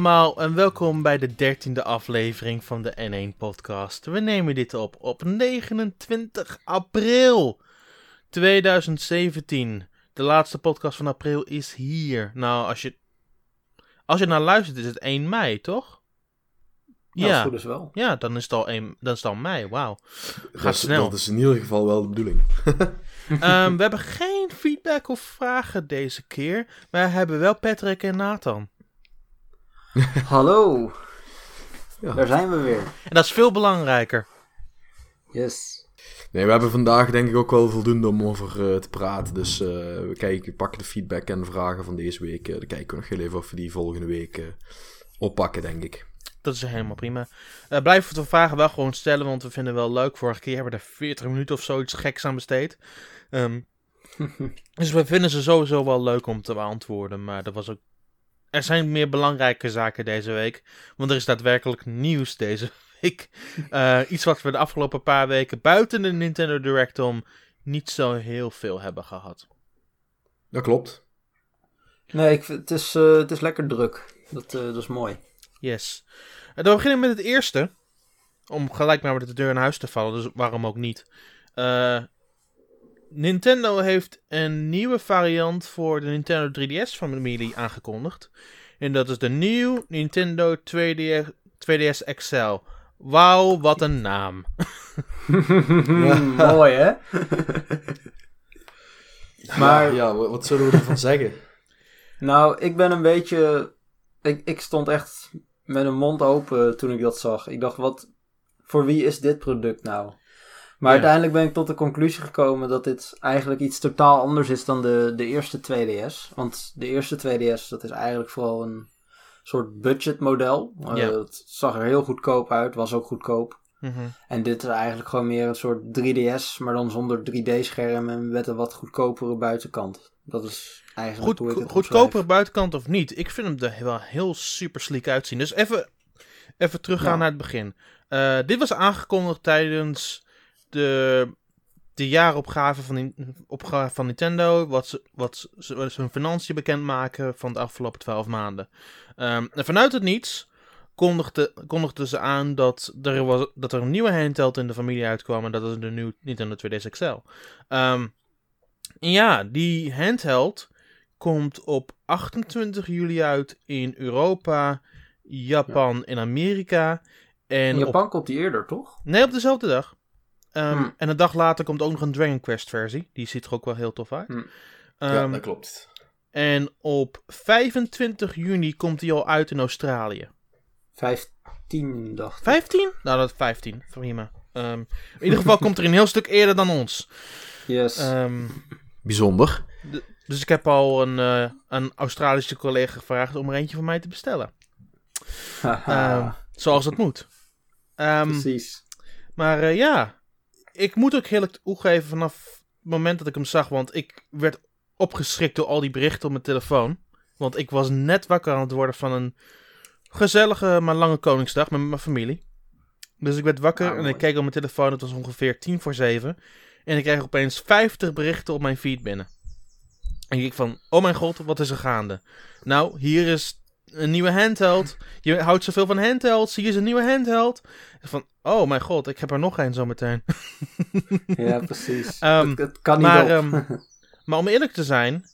Allemaal en welkom bij de dertiende aflevering van de N1 podcast. We nemen dit op op 29 april 2017. De laatste podcast van april is hier. Nou, als je, als je naar luistert is het 1 mei, toch? Ja, ja. goed is wel. Ja, dan is het al, 1, dan is het al mei, wauw. Gaat dat, snel. Dat is in ieder geval wel de bedoeling. um, we hebben geen feedback of vragen deze keer, maar we hebben wel Patrick en Nathan. Hallo. Ja. Daar zijn we weer. En dat is veel belangrijker. Yes. Nee, we hebben vandaag denk ik ook wel voldoende om over uh, te praten. Dus uh, we kijken, pakken de feedback en de vragen van deze week. Uh, dan kijken we nog heel even of we die volgende week oppakken, denk ik. Dat is helemaal prima. Uh, blijf de vragen wel gewoon stellen, want we vinden het wel leuk. Vorige keer hebben we er 40 minuten of zoiets geks aan besteed. Um, dus we vinden ze sowieso wel leuk om te beantwoorden. Maar er, was ook... er zijn meer belangrijke zaken deze week. Want er is daadwerkelijk nieuws deze week. Uh, iets wat we de afgelopen paar weken buiten de Nintendo Direct om niet zo heel veel hebben gehad. Dat klopt. Nee, ik, het, is, uh, het is lekker druk. Dat, dat is mooi. Yes. En dan beginnen we met het eerste. Om gelijk maar met de deur in huis te vallen, dus waarom ook niet. Nintendo heeft een nieuwe variant voor de Nintendo 3DS familie aangekondigd. En dat is de nieuwe Nintendo 2DS, 2DS XL. Wauw, wat een naam. Mooi hè? maar ja, wat zullen we ervan zeggen? Nou, ik ben een beetje. Ik, ik stond echt met een mond open toen ik dat zag. Ik dacht, wat, voor wie is dit product nou? Maar uiteindelijk ben ik tot de conclusie gekomen dat dit eigenlijk iets totaal anders is dan de, de eerste 2DS. Want de eerste 2DS, dat is eigenlijk vooral een soort budgetmodel. Uh, het zag er heel goedkoop uit, was ook goedkoop. Mhm. En dit is eigenlijk gewoon meer een soort 3DS, maar dan zonder 3D-scherm en met een wat goedkopere buitenkant. Dat is eigenlijk Goed, hoe ik het Goedkopere buitenkant of niet, ik vind hem er wel heel super sleek uitzien. Dus even, even teruggaan Ja. naar het begin. Uh, dit was aangekondigd tijdens de, de jaaropgave van, opgave van Nintendo. Wat ze, wat ze, wat ze hun financiën bekendmaken van de afgelopen 12 maanden. Um, en vanuit het niets kondigde, kondigden ze aan dat er, was, dat er een nieuwe handheld in de familie uitkwam. En dat is de nieuwe Nintendo 2DS XL. Um, en ja, die handheld komt op 28 juli uit in Europa, Japan en Amerika. En In op Japan komt die eerder, toch? Nee, op dezelfde dag. Um, Hmm. En een dag later komt ook nog een Dragon Quest versie. Die ziet er ook wel heel tof uit. Hmm. ja, Um, dat klopt. en op 25 juni komt die al uit in Australië. 15, dacht ik. 15? Nou, dat is 15. Prima. Um, in ieder geval komt er een heel stuk eerder dan ons. Yes. Um, Bijzonder. dus ik heb al een, uh, een Australische collega gevraagd om er eentje voor mij te bestellen. Haha, Um, zoals het moet. Um, Precies. Maar uh, ja, ik moet ook heel toegeven vanaf het moment dat ik hem zag. Want ik werd opgeschrikt door al die berichten op mijn telefoon. Want ik was net wakker aan het worden van een gezellige, maar lange Koningsdag met mijn familie. Dus ik werd wakker Ah, en ik keek op mijn telefoon. Het was ongeveer tien voor zeven. En ik kreeg opeens 50 berichten op mijn feed binnen. En ik van, oh mijn god, wat is er gaande? Nou, hier is een nieuwe handheld. Je houdt zoveel van handhelds. Hier is een nieuwe handheld. Van, oh mijn god, ik heb er nog één zometeen. Ja, precies. Ehm, het, het kan niet maar, op. ehm, Maar om eerlijk te zijn,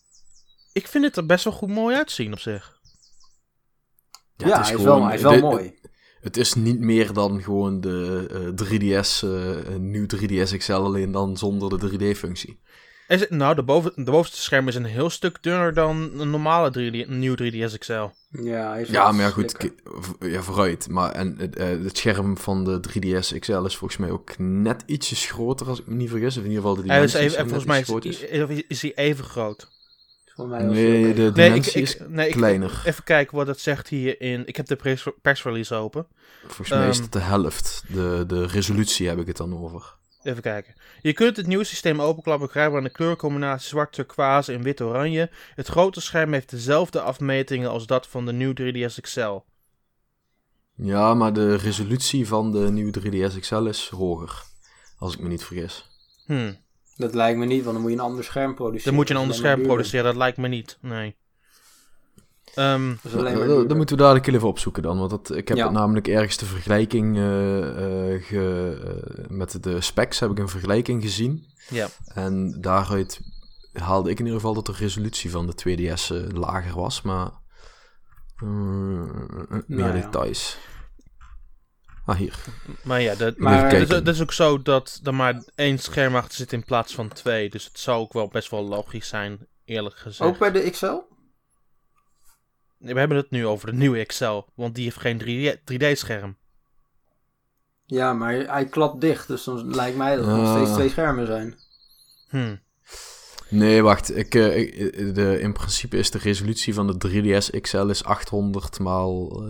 ik vind het er best wel goed mooi uitzien op zich. ja, het is hij, is wel, hij is wel mooi. Het is niet meer dan gewoon de eh, 3DS, eh, een nieuw 3DS XL, alleen dan zonder de 3D-functie. Is het, nou, de, boven, de bovenste scherm is een heel stuk dunner dan een normale 3D, een nieuw 3DS XL. Ja, hij is Ja, maar ja, goed, ja, vooruit. Maar en, het, eh, het scherm van de 3DS XL is volgens mij ook net ietsjes groter, als ik me niet vergis. Of in ieder geval de Hij is dimensies even, zijn volgens mij is, is, is hij even groot. Voor mij was Nee, de even- Nee, ik, dimensie ik, is nee, ik, kleiner. even kijken wat het zegt hier in. Ik heb de pers, persrelease open. Volgens mij is ehm, het de helft. De, de resolutie heb ik het dan over. Even kijken. Je kunt het nieuwe systeem openklappen, begrijpen aan de kleurcombinatie zwart, turquoise en wit-oranje. Het grote scherm heeft dezelfde afmetingen als dat van de nieuwe 3DS XL. Ja, maar de resolutie van de nieuwe 3DS XL is hoger. Als ik me niet vergis. Hm. Dat lijkt me niet, want dan moet je een ander scherm produceren. Dan moet je een ander scherm produceren, dat lijkt me niet. Nee. Ehm, Dat duurder. dat moeten we dadelijk even opzoeken dan. Want dat, ik heb Ja. namelijk ergens de vergelijking eh, eh, ge, eh, met de specs heb ik een vergelijking gezien. ja. En daaruit haalde ik in ieder geval dat de resolutie van de 2DS eh, lager was. Maar eh, meer Nou ja. details. Ah, hier. Maar ja, dat, Maar- dat is ook zo dat er maar één scherm achter zit in plaats van twee. Dus het zou ook wel best wel logisch zijn, eerlijk gezegd. Ook bij de XL? We hebben het nu over de nieuwe XL, want die heeft geen 3D 3D-scherm. Ja, maar hij klapt dicht, dus dan lijkt mij dat er nog Ah. steeds twee schermen zijn. Hm. Nee, wacht. Ik, eh, ik- de, in principe is de resolutie van de 3DS XL is 800 x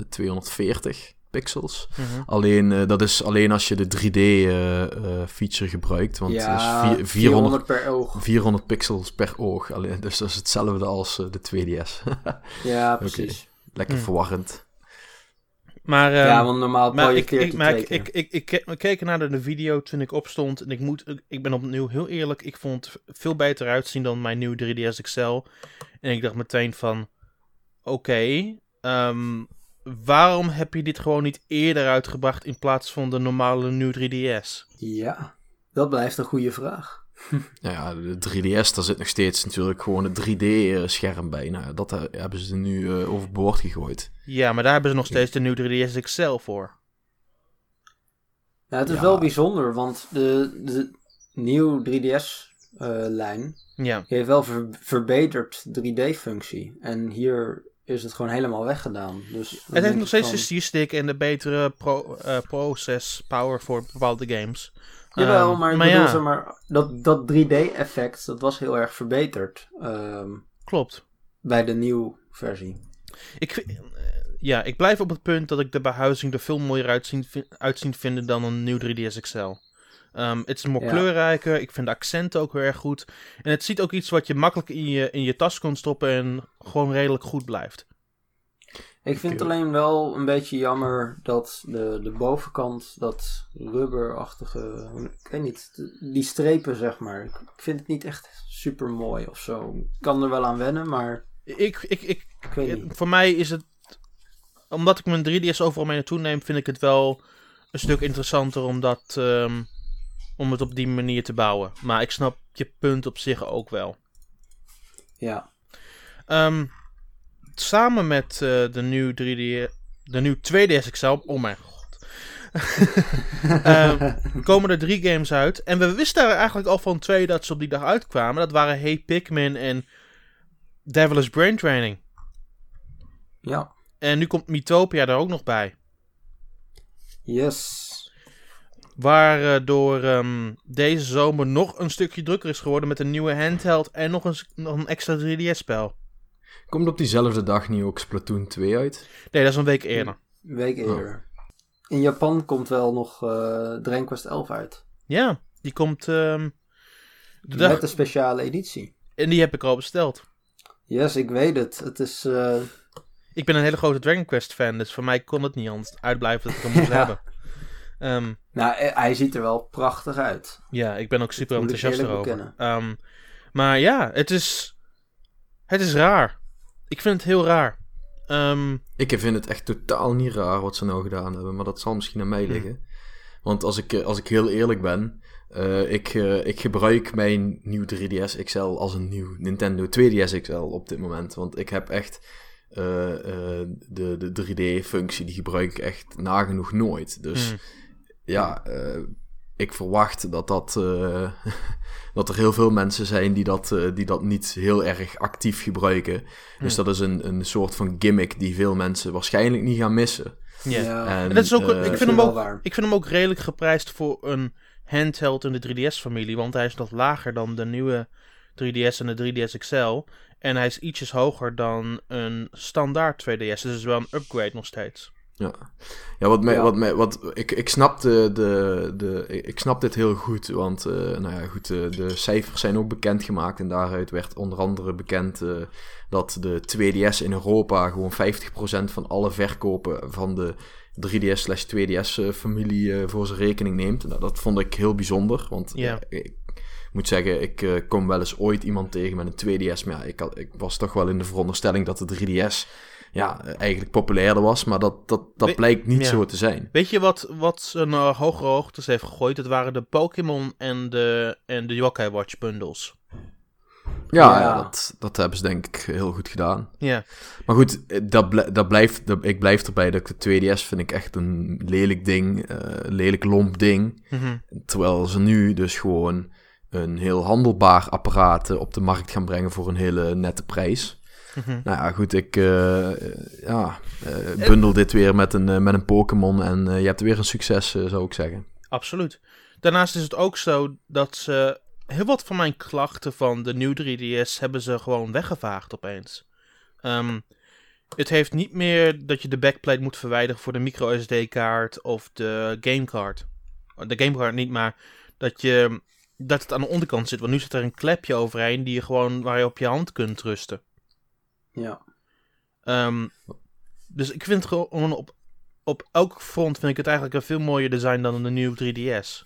240 pixels. Mhm. Alleen, eh, dat is alleen als je de 3D-feature gebruikt. Want ja, het is vier- 400, 400 per oog. 400 pixels per oog. Alleen, dus dat is hetzelfde als eh, de 2DS. Ja, precies. Lekker Hm. verwarrend. Maar, ehm, ja, want normaal maar ik, projecteert ik, maar ik, ik, ik, ik, keken naar de, de video toen ik opstond. En ik, moet, ik ben opnieuw heel eerlijk. Ik vond het veel beter uitzien dan mijn nieuwe 3DS XL. En ik dacht meteen van... Oké, ehm, waarom heb je dit gewoon niet eerder uitgebracht in plaats van de normale nieuwe 3DS? Ja, dat blijft een goede vraag. Nou ja, de 3DS, daar zit nog steeds natuurlijk gewoon een 3D-scherm bij. Nou, dat eh, hebben ze nu eh, overboord gegooid. Ja, maar daar hebben ze nog steeds de nieuwe 3DS XL voor. Ja, het is Ja. wel bijzonder, want de, de nieuwe 3DS-lijn Ja, heeft wel ver- verbeterd 3D-functie. En hier is het gewoon helemaal weggedaan. Dus het heeft nog steeds de stierstick en de betere pro, eh, process power voor bepaalde games. Jawel, Ehm, maar ik maar bedoel, ja. zeg maar, dat, dat 3D-effect, dat was heel erg verbeterd ehm, Klopt. bij de nieuwe versie. Ik, ja, ik blijf op het punt dat ik de behuizing er veel mooier uitzien, uitzien vinden dan een nieuw 3DS XL. Ehm, het is meer Ja. kleurrijker. Ik vind de accenten ook heel erg goed. En het ziet ook iets wat je makkelijk in je, in je tas kan stoppen en gewoon redelijk goed blijft. Ik vind het alleen wel een beetje jammer dat de, de bovenkant, dat rubberachtige, ik weet niet, die strepen zeg maar. Ik vind het niet echt super mooi of zo. Ik kan er wel aan wennen, maar Ik, ik, ik, ik weet niet. voor mij is het, omdat ik mijn 3DS overal mee naartoe neem, vind ik het wel een stuk interessanter om, dat, ehm, om het op die manier te bouwen. Maar ik snap je punt op zich ook wel. Ja, Ehm, samen met eh, de nieuwe 3D, de nieuwe 2DS XL, oh mijn god, Ehm, komen er drie games uit. En we wisten er eigenlijk al van twee dat ze op die dag uitkwamen. Dat waren Hey Pikmin en Devilish Brain Training. ja, En nu komt Mythopia er ook nog bij. yes. Waardoor ehm, deze zomer nog een stukje drukker is geworden met een nieuwe handheld en nog een, nog een extra 3DS-spel. Komt op diezelfde dag niet ook Splatoon 2 uit? Nee, dat is een week eerder. Een week eerder. In Japan komt wel nog eh Dragon Quest 11 uit. Ja, die komt. ehm, de dag, Met de speciale editie. En die heb ik al besteld. Yes, ik weet het. Het is... eh, Ik ben een hele grote Dragon Quest fan, dus voor mij kon het niet anders uitblijven dat ik hem moest Ja. hebben. Ehm, nou, eh, hij ziet er wel prachtig uit. ja, ik ben ook super enthousiast erover. Ehm, maar ja, het is. Het is raar. Ik vind het heel raar. Ehm, Ik vind het echt totaal niet raar wat ze nou gedaan hebben, maar dat zal misschien aan mij Hm. liggen. Want als ik, eh, als ik heel eerlijk ben, eh, ik, ik gebruik mijn nieuw 3DS XL als een nieuw Nintendo 2DS XL op dit moment. Want ik heb echt eh, eh, de, de 3D-functie, die gebruik ik echt nagenoeg nooit. Dus hmm. Ja, eh, ik verwacht dat, dat, eh, dat er heel veel mensen zijn die dat, eh, die dat niet heel erg actief gebruiken. Dus Hmm. dat is een, een soort van gimmick die veel mensen waarschijnlijk niet gaan missen. ja. En, En dat is ook, ik, vind hem ook, waar. ik vind hem ook redelijk geprijsd voor een handheld in de 3DS-familie. Want hij is nog lager dan de nieuwe 3DS en de 3DS XL. En hij is ietsjes hoger dan een standaard 2DS. Dus het is wel een upgrade nog steeds. Ja, ja wat mij, Ja. wat mij, wat, ik, ik snap de, de, de, ik snap dit heel goed, want, eh, nou ja, goed, de, de cijfers zijn ook bekendgemaakt en daaruit werd onder andere bekend eh, dat de 2DS in Europa gewoon 50% van alle verkopen van de 3DS slash 2DS eh, familie eh, voor zijn rekening neemt. Nou, dat vond ik heel bijzonder, want eh, ik moet zeggen, ik eh, kom wel eens ooit iemand tegen met een 2DS, maar ja, ik, had, ik was toch wel in de veronderstelling dat de 3DS ja, eigenlijk populairder was. Maar dat, dat, dat We- blijkt niet ja. zo te zijn. Weet je wat, wat ze naar hogere hoogtes heeft gegooid? Dat waren de Pokémon en de, en de Yokai Watch bundles. Ja, Ja. ja, dat, dat hebben ze denk ik heel goed gedaan. Ja, Maar goed, dat, dat blijft, dat, ik blijf erbij dat ik de 2DS vind ik echt een lelijk ding. eh, lelijk lomp ding. mhm. Terwijl ze nu dus gewoon een heel handelbaar apparaat op de markt gaan brengen voor een hele nette prijs. Mhm. Nou ja, goed, ik eh, ja, eh, bundel dit weer met een, eh, met een Pokémon en je hebt weer een succes, zou ik zeggen. absoluut. Daarnaast is het ook zo dat ze heel wat van mijn klachten van de nieuwe 3DS hebben ze gewoon weggevaagd opeens. Ehm, het heeft niet meer dat je de backplate moet verwijderen voor de micro SD-kaart of de gamecard. De gamecard niet, maar dat, je, dat het aan de onderkant zit. Want nu zit er een klepje overheen die je gewoon, waar je op je hand kunt rusten. Ja. Ehm, dus ik vind het gewoon op, op elk front vind ik het eigenlijk een veel mooier design dan de nieuwe 3DS.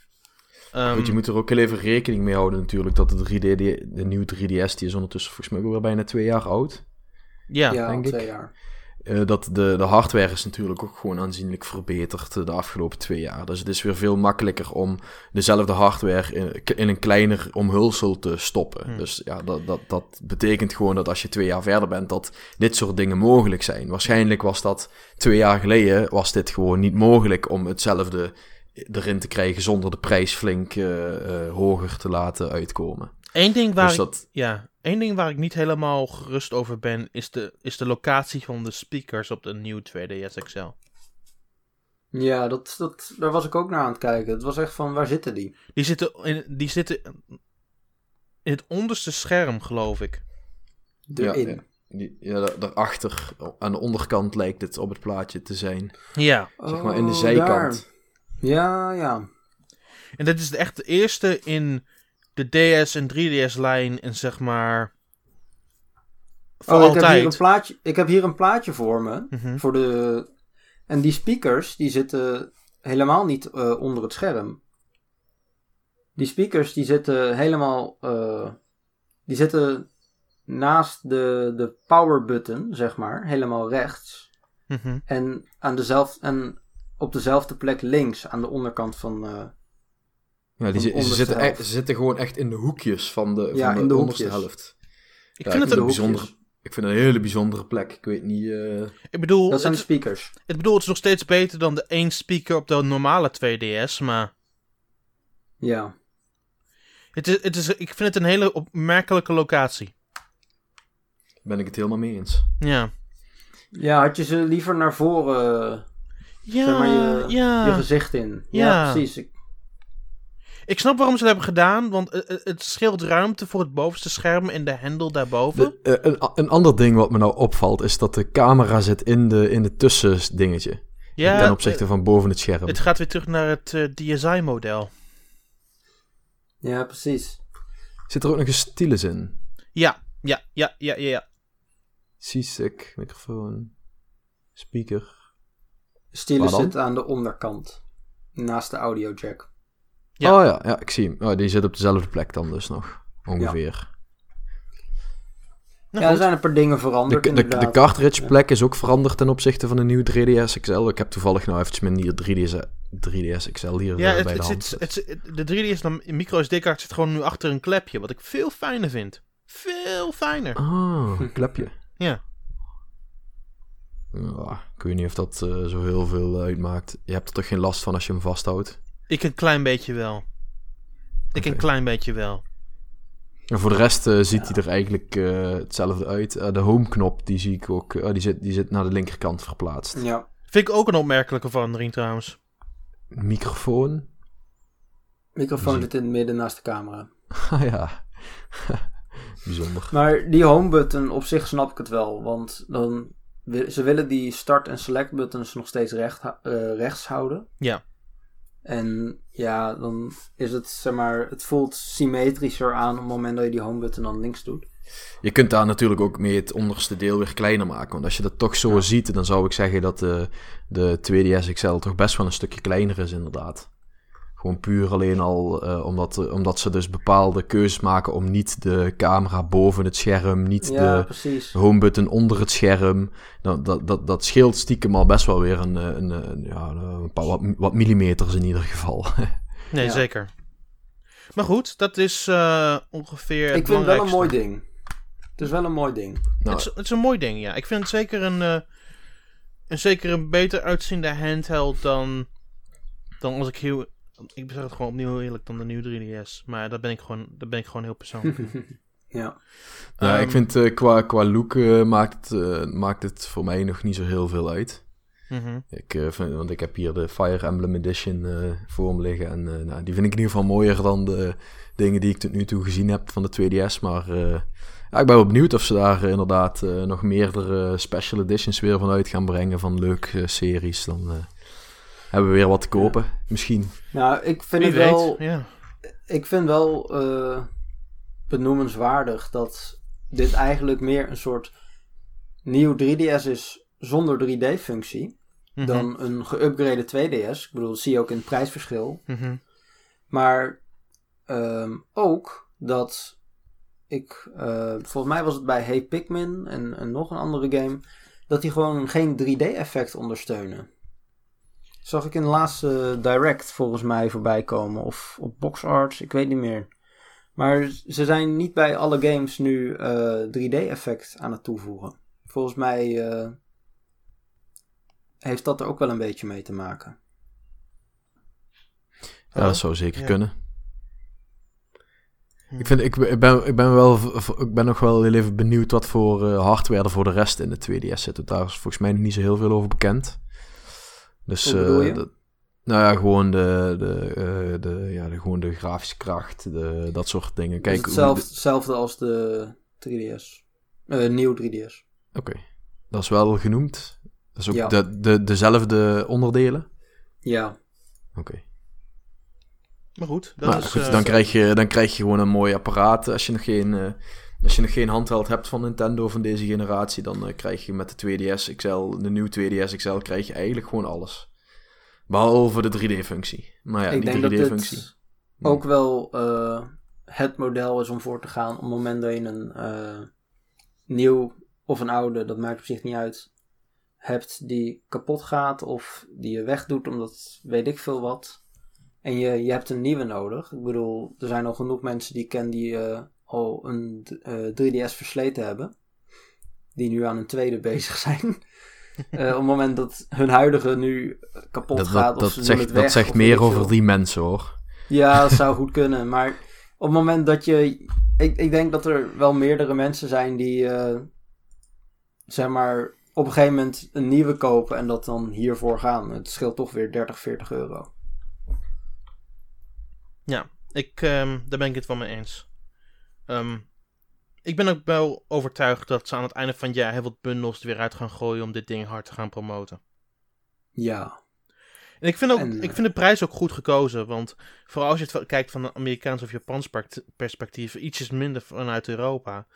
Ehm, Goed, je moet er ook heel even rekening mee houden natuurlijk dat de, 3D, die- de nieuwe 3DS, die is ondertussen volgens mij ook weer bijna twee jaar oud. ja, denk ik. twee jaar. Eh, dat de, de hardware is natuurlijk ook gewoon aanzienlijk verbeterd eh, de afgelopen twee jaar. Dus het is weer veel makkelijker om dezelfde hardware in, in een kleiner omhulsel te stoppen. Hmm. Dus ja, dat, dat, dat betekent gewoon dat als je twee jaar verder bent, dat dit soort dingen mogelijk zijn. Waarschijnlijk was dat twee jaar geleden, was dit gewoon niet mogelijk om hetzelfde erin te krijgen zonder de prijs flink eh, hoger te laten uitkomen. Eén ding waar dus ik, ja, één ding waar ik niet helemaal gerust over ben, is de, is de locatie van de speakers op de nieuwe 2DS XL. Ja, dat, dat, daar was ik ook naar aan het kijken. Het was echt van, waar zitten die? Die zitten in, die zitten in het onderste scherm, geloof ik. Erin. ja. die, ja, da- daarachter, aan de onderkant lijkt het op het plaatje te zijn. Ja. Zeg maar in de Oh, zijkant. daar. Ja, ja. En dat is echt de eerste in de DS en 3DS-lijn en zeg maar... Voor Oh, ik heb, hier een altijd. plaatje, ik heb hier een plaatje voor me. Mhm. Voor de... En die speakers, die zitten helemaal niet eh, onder het scherm. Die speakers, die zitten helemaal... eh, die zitten naast de, de power button, zeg maar. Helemaal rechts. Mhm. En, aan dezelfde, en op dezelfde plek links, aan de onderkant van... eh, Ja, die, ze, zitten echt- ze zitten gewoon echt in de hoekjes van de, Ja, van de, in de onderste hoekjes. helft. Ik Ja, vind het een... vind de bijzonder. hoekjes. Ik vind het een hele bijzondere plek. Ik weet niet... eh, Ik bedoel, Dat zijn de het, speakers. ik bedoel, het is nog steeds beter dan de één speaker op de normale 2DS, maar... Ja. Het is, het is, ik vind het een hele opmerkelijke locatie. ben ik het helemaal mee eens. Ja. Ja, had je ze liever naar voren Ja, zeg maar je, ja. je gezicht in. Ja, Ja. precies. Ik, Ik snap waarom ze het hebben gedaan, want het, het- het scheelt ruimte voor het bovenste scherm en de hendel daarboven. De, eh, een, een ander ding wat me nou opvalt, is dat de camera zit in de, in de tussendingetje. ja, ten opzichte van boven het scherm. het gaat weer terug naar het eh, DSi-model. ja, precies. Zit er ook nog een stylus in? Ja, ja, ja, ja, ja, ja. C-stick, microfoon, speaker. Stylus zit aan de onderkant. Naast de audio jack. Ja. Oh ja, ja, ik zie hem. Oh, die zit op dezelfde plek dan dus nog. Ongeveer. Nou, ja, er zijn een paar dingen De, veranderd de, de cartridge plek is ook veranderd ten opzichte van de nieuwe 3DS XL. Ik heb toevallig nou eventjes mijn nieuwe 3DS, 3DS XL hier ja, eh, het, bij de het hand. zit, het, zit- de 3DS dan- micro SD-kaart zit gewoon nu achter een klepje, wat ik veel fijner vind. Veel fijner. Ah, een klepje. Ja. Ja, ik weet niet of dat eh, zo heel veel uitmaakt. Je hebt er toch geen last van als je hem vasthoudt? Ik een klein beetje wel. Ik een klein beetje wel. En voor de rest eh, ziet hij er eigenlijk eh, hetzelfde uit. Eh, de home-knop, die zie ik ook. eh, die, zit, die zit naar de linkerkant verplaatst. Ja. Vind ik ook een opmerkelijke verandering trouwens. Microfoon. Microfoon zit in het midden naast de camera. Ah ja. Bijzonder. Maar die home button, op zich snap ik het wel. Want dan, ze willen die start- en select buttons nog steeds recht, eh, rechts houden. Ja. En ja, dan is het, zeg maar, het voelt symmetrischer aan op het moment dat je die home button dan links doet. Je kunt daar natuurlijk ook mee het onderste deel weer kleiner maken. Want als je dat toch zo Ja. ziet, dan zou ik zeggen dat de, de 2DS XL toch best wel een stukje kleiner is inderdaad. Gewoon puur alleen al uh, omdat, uh, omdat ze dus bepaalde keuzes maken om niet de camera boven het scherm, niet Ja, de precies. home button onder het scherm. Dat, dat, dat, dat scheelt stiekem al best wel weer een, eh, een, een, ja, een paar wat, wat millimeters in ieder geval. Nee, Ja. zeker. Maar goed, dat is eh, ongeveer. het Ik vind het wel een mooi ding. Het is wel een mooi ding. nou, Het, is, het is een mooi ding, ja. Ik vind het zeker een, eh, een, zeker een beter uitziende handheld dan, dan als ik heel... Ik zeg het gewoon opnieuw eerlijk dan de nieuwe 3DS. Maar dat ben ik gewoon, dat ben ik gewoon heel persoonlijk. ja. ja, ik Ehm, vind eh, qua, qua look eh, maakt, het, eh, maakt het voor mij nog niet zo heel veel uit. mhm. Ik, eh, vind, want ik heb hier de Fire Emblem Edition eh, voor me liggen. En eh, nou, die vind ik in ieder geval mooier dan de dingen die ik tot nu toe gezien heb van de 2DS. Maar eh, ja, ik ben wel benieuwd of ze daar inderdaad eh, nog meerdere special editions weer van uit gaan brengen. Van leuke series. Dan eh, hebben we weer wat te kopen. Misschien. Nou, ik vind Wie het weet, wel... ja. Ik vind wel eh, benoemenswaardig dat dit eigenlijk meer een soort nieuw 3DS is zonder 3D-functie Mhm. dan een geüpgrade 2DS. Ik bedoel, dat zie je ook in het prijsverschil. Mhm. Maar ehm, ook dat ik, eh, volgens mij was het bij Hey Pikmin en, en nog een andere game, dat die gewoon geen 3D-effect ondersteunen. Zag ik in de laatste Direct volgens mij voorbij komen, of op BoxArts, ik weet niet meer. Maar ze zijn niet bij alle games nu eh, 3D-effect aan het toevoegen. Volgens mij eh, heeft dat er ook wel een beetje mee te maken. Ja, dat zou zeker Ja. kunnen. Hm. Ik, vind, ik, ik, ben, ik, ben wel, ik ben nog wel heel even benieuwd wat voor eh, hardware er voor de rest in de 2DS zit. Want Daar is volgens mij nog niet zo heel veel over bekend. Dus, Hoe bedoel eh, dat- nou ja, gewoon de, de, eh, de, ja, de, gewoon de grafische kracht, de, dat soort dingen. Kijk, Kijk, hetzelfde, de- hetzelfde als de 3DS. Eh nieuw 3DS. Oké, dat is wel genoemd. Dat is ook Ja. de, de, dezelfde onderdelen. Ja. Oké. Maar goed, dat Nou, is... goed, dan, krijg je, dan krijg je gewoon een mooi apparaat. Als je nog geen, eh, als je nog geen handheld hebt van Nintendo van deze generatie, dan eh, krijg je met de 2DS XL, de nieuwe 2DS XL, krijg je eigenlijk gewoon alles. Behalve de 3D-functie. Maar ja, ik die denk dat 3D-functie. dit ook wel eh, het model is om voor te gaan. Op het moment dat je een eh, nieuw of een oude, dat maakt op zich niet uit, hebt die kapot gaat of die je wegdoet omdat weet ik veel wat. En je, je hebt een nieuwe nodig. Ik bedoel, er zijn al genoeg mensen die ik ken die al een eh, 3DS versleten hebben. Die nu aan een tweede bezig zijn. Eh, op het moment dat hun huidige nu kapot Dat, gaat dat, of dat, zegt, het dat weg, zegt meer over die mensen hoor. Ja, dat zou goed kunnen. Maar op het moment dat je. Ik, ik denk dat er wel meerdere mensen zijn die. eh, zeg maar. op een gegeven moment een nieuwe kopen en dat dan hiervoor gaan. Het scheelt toch weer 30, 40 euro. Ja, ik, ehm, daar ben ik het wel mee eens. Ehm, ik ben ook wel overtuigd dat ze aan het einde van het jaar heel wat bundels er weer uit gaan gooien om dit ding hard te gaan promoten. Ja. En ik vind, ook, En, eh, ik vind de prijs ook goed gekozen, want vooral als je het kijkt van een Amerikaans of Japans perspectief, ietsjes minder vanuit Europa,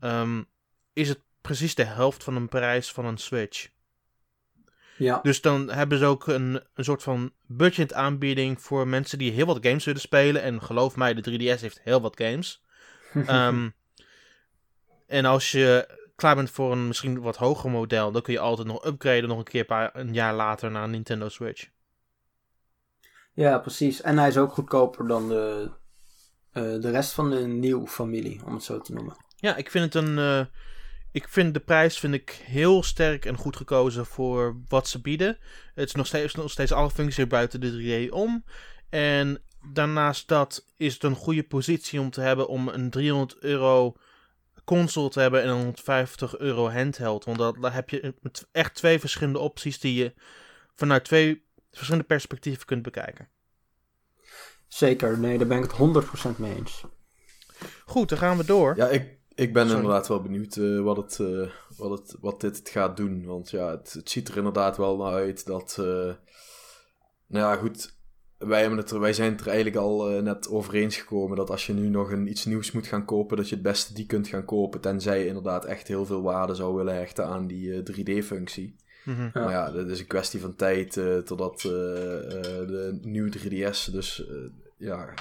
ehm, is het precies de helft van een prijs van een Switch. Ja. Dus dan hebben ze ook een, een soort van budget aanbieding voor mensen die heel wat games willen spelen. En geloof mij, de 3DS heeft heel wat games. Ehm, en als je klaar bent voor een misschien wat hoger model, dan kun je altijd nog upgraden nog een keer paar, een jaar later naar een Nintendo Switch. ja, precies. En hij is ook goedkoper dan de, eh, de rest van de nieuwe familie, om het zo te noemen. Ja, ik vind het een. eh, ik vind de prijs vind ik heel sterk en goed gekozen voor wat ze bieden. Het is nog steeds, nog steeds alle functies buiten de 3D om. En daarnaast dat is het een goede positie om te hebben om een 300 euro console te hebben en een 150 euro handheld. Want dat, daar heb je echt twee verschillende opties die je vanuit twee verschillende perspectieven kunt bekijken. Zeker, nee, daar ben ik het 100% mee eens. Goed, dan gaan we door. Ja, ik, ik ben Sorry. inderdaad wel benieuwd eh, wat, het, eh, wat, het, wat dit het gaat doen. Want ja, het, het ziet er inderdaad wel naar uit dat... eh, nou ja, goed. Wij, hebben het er, wij zijn het er eigenlijk al eh, net over eens gekomen dat als je nu nog een, iets nieuws moet gaan kopen, dat je het beste die kunt gaan kopen. Tenzij je inderdaad echt heel veel waarde zou willen hechten aan die eh, 3D-functie. Mhm. Ja. Maar ja, dat is een kwestie van tijd eh, totdat eh, eh, de nieuwe 3DS dus, eh, ja,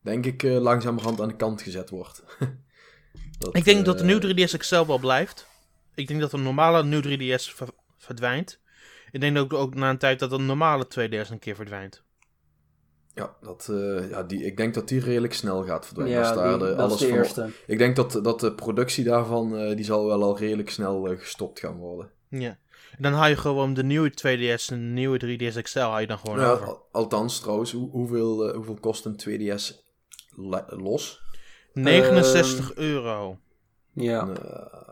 denk ik eh, langzamerhand aan de kant gezet wordt. Dat, Ik denk dat de eh, nieuwe 3DS XL wel blijft. Ik denk dat de normale nieuwe 3DS ver- verdwijnt. Ik denk ook, ook na een tijd dat de normale 2DS een keer verdwijnt. Ja, dat, eh, ja die, ik denk dat die redelijk snel gaat verdwijnen. Ja, daar die- de- dat alles van-. Ik denk dat, dat de productie daarvan, eh, die zal wel al redelijk snel eh, gestopt gaan worden. Ja. En dan haal je gewoon de nieuwe 2DS en de nieuwe 3DS XL haal je dan gewoon Ja, over. al- althans, trouwens, hoe, hoeveel, eh, hoeveel kost een 2DS le- los? 69 Ehm, euro. Ja. Eh,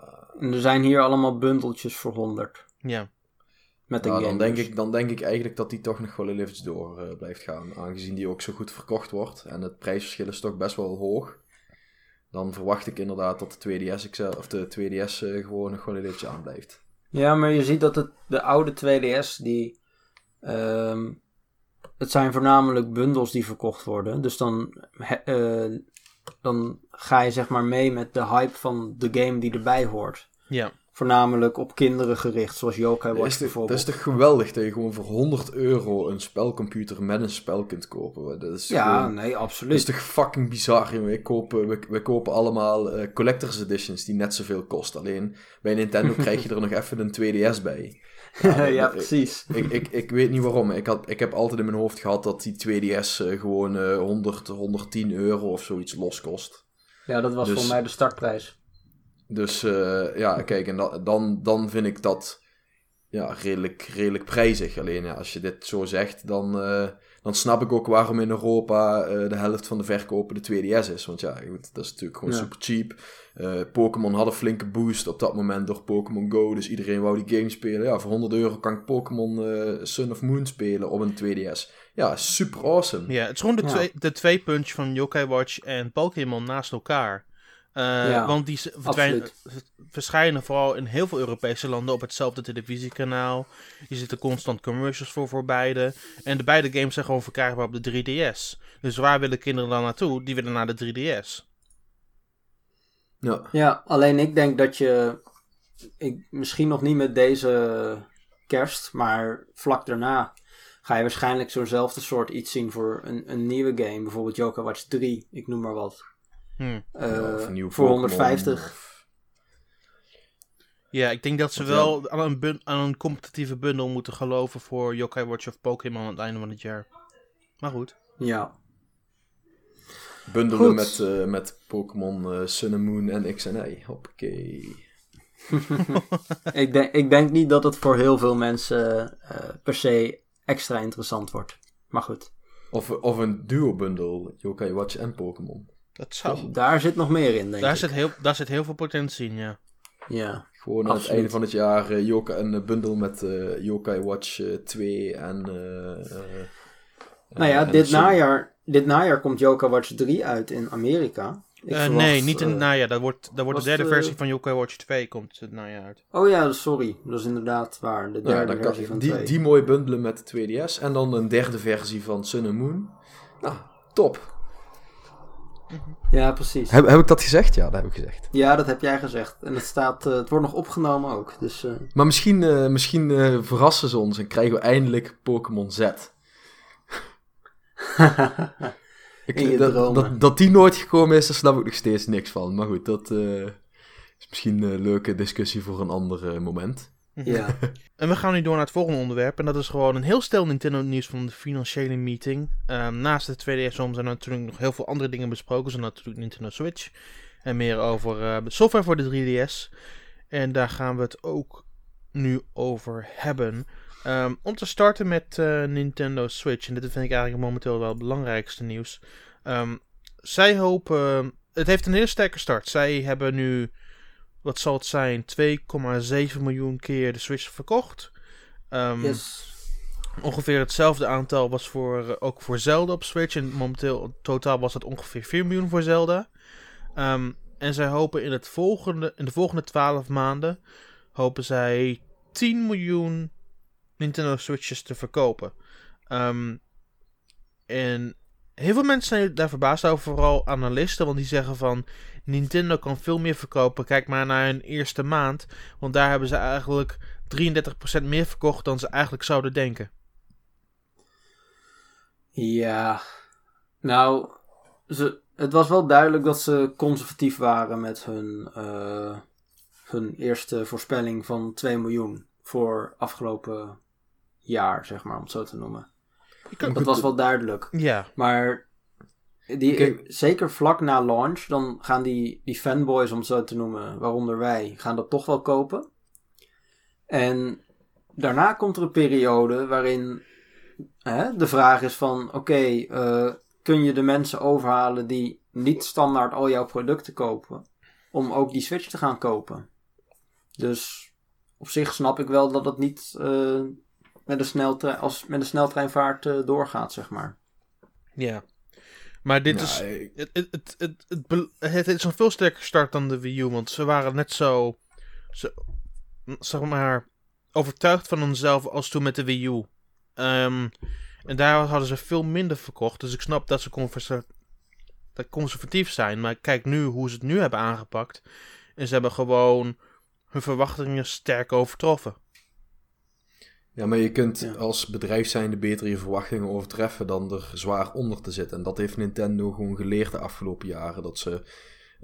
En er zijn hier allemaal bundeltjes voor 100. Ja. Met nou, game. dan, denk dus. ik, dan denk ik eigenlijk dat die toch nog wel even door eh, blijft gaan. Aangezien die ook zo goed verkocht wordt. En het prijsverschil is toch best wel hoog. Dan verwacht ik inderdaad dat de 2DS, XL, of de 2DS eh, gewoon nog wel een eventjes aanblijft. Ja, maar je ziet dat het, de oude 2DS, die... ehm, het zijn voornamelijk bundels die verkocht worden. Dus dan, he- eh, dan ga je zeg maar mee met de hype van de game die erbij hoort. Ja. Voornamelijk op kinderen gericht, zoals Yokai Dat toch, dat bijvoorbeeld. is toch geweldig dat je gewoon voor 100 euro een spelcomputer met een spel kunt kopen. Dat is Ja, gewoon- nee, Dat is absoluut. toch fucking bizar, jongen. Ik koop, eh, we, we kopen allemaal eh, collectors editions die net zoveel kosten. Alleen bij Nintendo krijg je er nog even een 2DS bij. Ja, dat- precies. Ik, ik, ik weet niet waarom. Ik, had, ik heb altijd in mijn hoofd gehad dat die 2DS eh, gewoon eh 100, 110 euro of zoiets los kost. Ja, dat was Dus- voor mij de startprijs. Dus eh, ja, kijk, en da- dan, dan vind ik dat ja, redelijk, redelijk prijzig. Alleen ja, als je dit zo zegt, dan, eh, dan snap ik ook waarom in Europa eh, de helft van de verkopen de 2DS is. Want ja, goed, dat is natuurlijk gewoon Ja. super cheap. Eh, Pokémon had een flinke boost op dat moment door Pokémon Go. Dus iedereen wou die game spelen. Ja, voor 100 euro kan ik Pokémon eh, Sun of Moon spelen op een 2DS. Ja, super awesome. Ja, het is gewoon de, Ja. twee, de twee punch van Yokai Watch en Pokémon naast elkaar. Eh, Ja, want die verschijnen vooral in heel veel Europese landen op hetzelfde televisiekanaal. Je ziet er constant commercials voor voor beide. En de beide games zijn gewoon verkrijgbaar op de 3DS. Dus waar willen kinderen dan naartoe? Die willen naar de 3DS. Ja. Ja, alleen ik denk dat je, ik, misschien nog niet met deze kerst, maar vlak daarna ga je waarschijnlijk zo'nzelfde soort iets zien voor een, een nieuwe game. Bijvoorbeeld Yokai Watch 3, ik noem maar wat. Hm. Eh, Ja, een nieuw voor Pokémon, 150. of- Ja, ik denk dat ze wel aan een, bun- aan een competitieve bundel moeten geloven voor Yokai Watch of Pokémon aan het einde van het jaar. Maar goed. Ja. Bundelen Goed. met, eh, met Pokémon eh, Sun and Moon en X en Y. Hoppakee. ik, denk, ik denk niet dat het voor heel veel mensen eh, per se extra interessant wordt. Maar goed, Of, of een duo-bundle, Yokai Watch en Pokémon. Dat zou. daar zit nog meer in, denk Daar ik. zit, heel, daar zit heel veel potentie in, ja. Ja. Gewoon aan het einde van het jaar eh, Yokai, een eh, bundel met eh, Yokai Watch eh, 2 en... eh, eh, Nou ja, en dit najaar, dit najaar komt Yokai Watch 3 uit in Amerika. Ik Eh, verwacht, nee, niet in het eh, najaar. Dat wordt, dat wordt de derde eh, versie van Yokai Watch 2 komt het najaar uit. Oh ja, sorry. Dat is inderdaad waar. De Nou ja, derde versie van die, 2. die mooi bundelen met de 2DS. En dan een derde versie van Sun and Moon. Nou, top. Ja, precies. Heb, heb ik dat gezegd? Ja, dat heb ik gezegd. Ja, dat heb jij gezegd. En het, staat, eh, het wordt nog opgenomen ook. Dus eh, Maar misschien, eh, misschien verrassen ze ons en krijgen we eindelijk Pokémon Z. Ik, dat, dat, dat die nooit gekomen is, daar snap ik nog steeds niks van. Maar goed, dat is misschien een leuke discussie voor een ander moment. Ja. En we gaan nu door naar het volgende onderwerp. En dat is gewoon een heel stel Nintendo nieuws van de financiële meeting. Ehm, naast de 2DS om zijn er natuurlijk nog heel veel andere dingen besproken. Zoals natuurlijk Nintendo Switch. En meer over eh, software voor de 3DS. En daar gaan we het ook nu over hebben. Ehm, om te starten met eh, Nintendo Switch. En dit vind ik eigenlijk momenteel wel het belangrijkste nieuws. Ehm, zij hopen... Het heeft een hele sterke start. Zij hebben nu wat zal het zijn, 2,7 miljoen keer de Switch verkocht. Ehm, Yes. Ongeveer hetzelfde aantal was voor, eh, ook voor Zelda op Switch. En momenteel totaal was dat ongeveer 4 miljoen voor Zelda. Ehm, en zij hopen in, het volgende, in de volgende 12 maanden hopen zij 10 miljoen Nintendo Switches te verkopen. Ehm, en heel veel mensen zijn daar verbaasd over, vooral analisten, want die zeggen van Nintendo kan veel meer verkopen. Kijk maar naar hun eerste maand, want daar hebben ze eigenlijk 33% meer verkocht dan ze eigenlijk zouden denken. Ja, nou, ze, het was wel duidelijk dat ze conservatief waren met hun, uh, hun eerste voorspelling van 2 miljoen voor afgelopen jaar, zeg maar, om het zo te noemen. Dat was wel duidelijk. Ja. Maar die, zeker vlak na launch, dan gaan die, die fanboys, om het zo te noemen, waaronder wij, gaan dat toch wel kopen. En daarna komt er een periode waarin hè, de vraag is van, oké, eh, kun je de mensen overhalen die niet standaard al jouw producten kopen, om ook die Switch te gaan kopen? Dus op zich snap ik wel dat het niet uh, met, een sneltrein, als, met een sneltreinvaart uh, doorgaat, zeg maar. Ja. Maar dit is. Het, het, het, het, het, het is een veel sterker start dan de Wii U. Want ze waren net zo. zo zeg maar. overtuigd van hunzelf als toen met de Wii U. Um, en daar hadden ze veel minder verkocht. Dus ik snap dat ze conservatief zijn. Maar kijk nu hoe ze het nu hebben aangepakt. En ze hebben gewoon hun verwachtingen sterk overtroffen. Ja, maar je kunt als bedrijf zijnde beter je verwachtingen overtreffen dan er zwaar onder te zitten. En dat heeft Nintendo gewoon geleerd de afgelopen jaren. Dat ze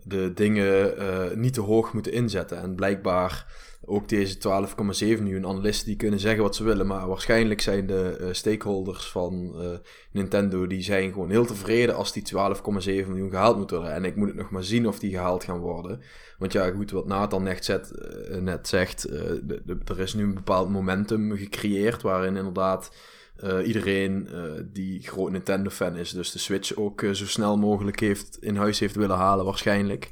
de dingen uh, niet te hoog moeten inzetten. En blijkbaar ook deze 12,7 miljoen analisten die kunnen zeggen wat ze willen. Maar waarschijnlijk zijn de uh, stakeholders van uh, Nintendo die zijn gewoon heel tevreden als die 12,7 miljoen gehaald moet worden. En ik moet het nog maar zien of die gehaald gaan worden. Want ja, goed, wat Nathan net, zet, net zegt, er is nu een bepaald momentum gecreëerd waarin inderdaad uh, iedereen uh, die groot Nintendo-fan is, dus de Switch ook uh, zo snel mogelijk heeft, in huis heeft willen halen, waarschijnlijk.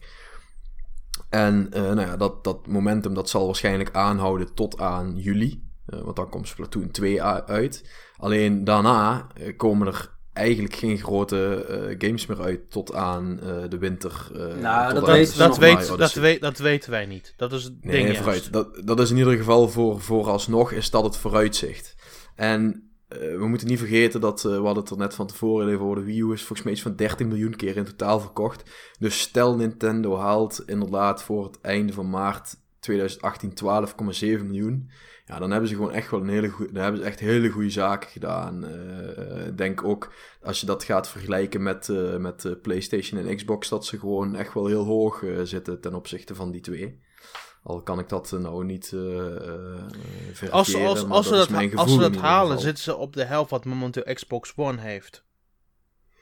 En nou ja, dat, dat momentum dat zal waarschijnlijk aanhouden tot aan juli. want dan komt Splatoon 2 uit. Alleen daarna komen er eigenlijk geen grote games meer uit tot aan de winter. nou, dat, weet, dat, weet, dat, weet, dat weten wij niet. Dat is het nee, ding. vooruit. Dat, dat is in ieder geval voor, vooralsnog is dat het vooruitzicht. En uh, we moeten niet vergeten dat, uh, we hadden het er net van tevoren even over, de Wii U is volgens mij iets van 13 miljoen keer in totaal verkocht. Dus stel Nintendo haalt inderdaad voor het einde van maart 2018 12,7 miljoen. Ja, dan hebben ze gewoon echt wel een hele goede, dan hebben ze echt hele goede zaken gedaan. Uh, denk ook, als je dat gaat vergelijken met, met PlayStation en Xbox, dat ze gewoon echt wel heel hoog zitten ten opzichte van die twee. Al kan ik dat nou niet uh, uh, als, als, als, dat ze dat, als ze dat halen, zitten ze op de helft wat momenteel Xbox One heeft.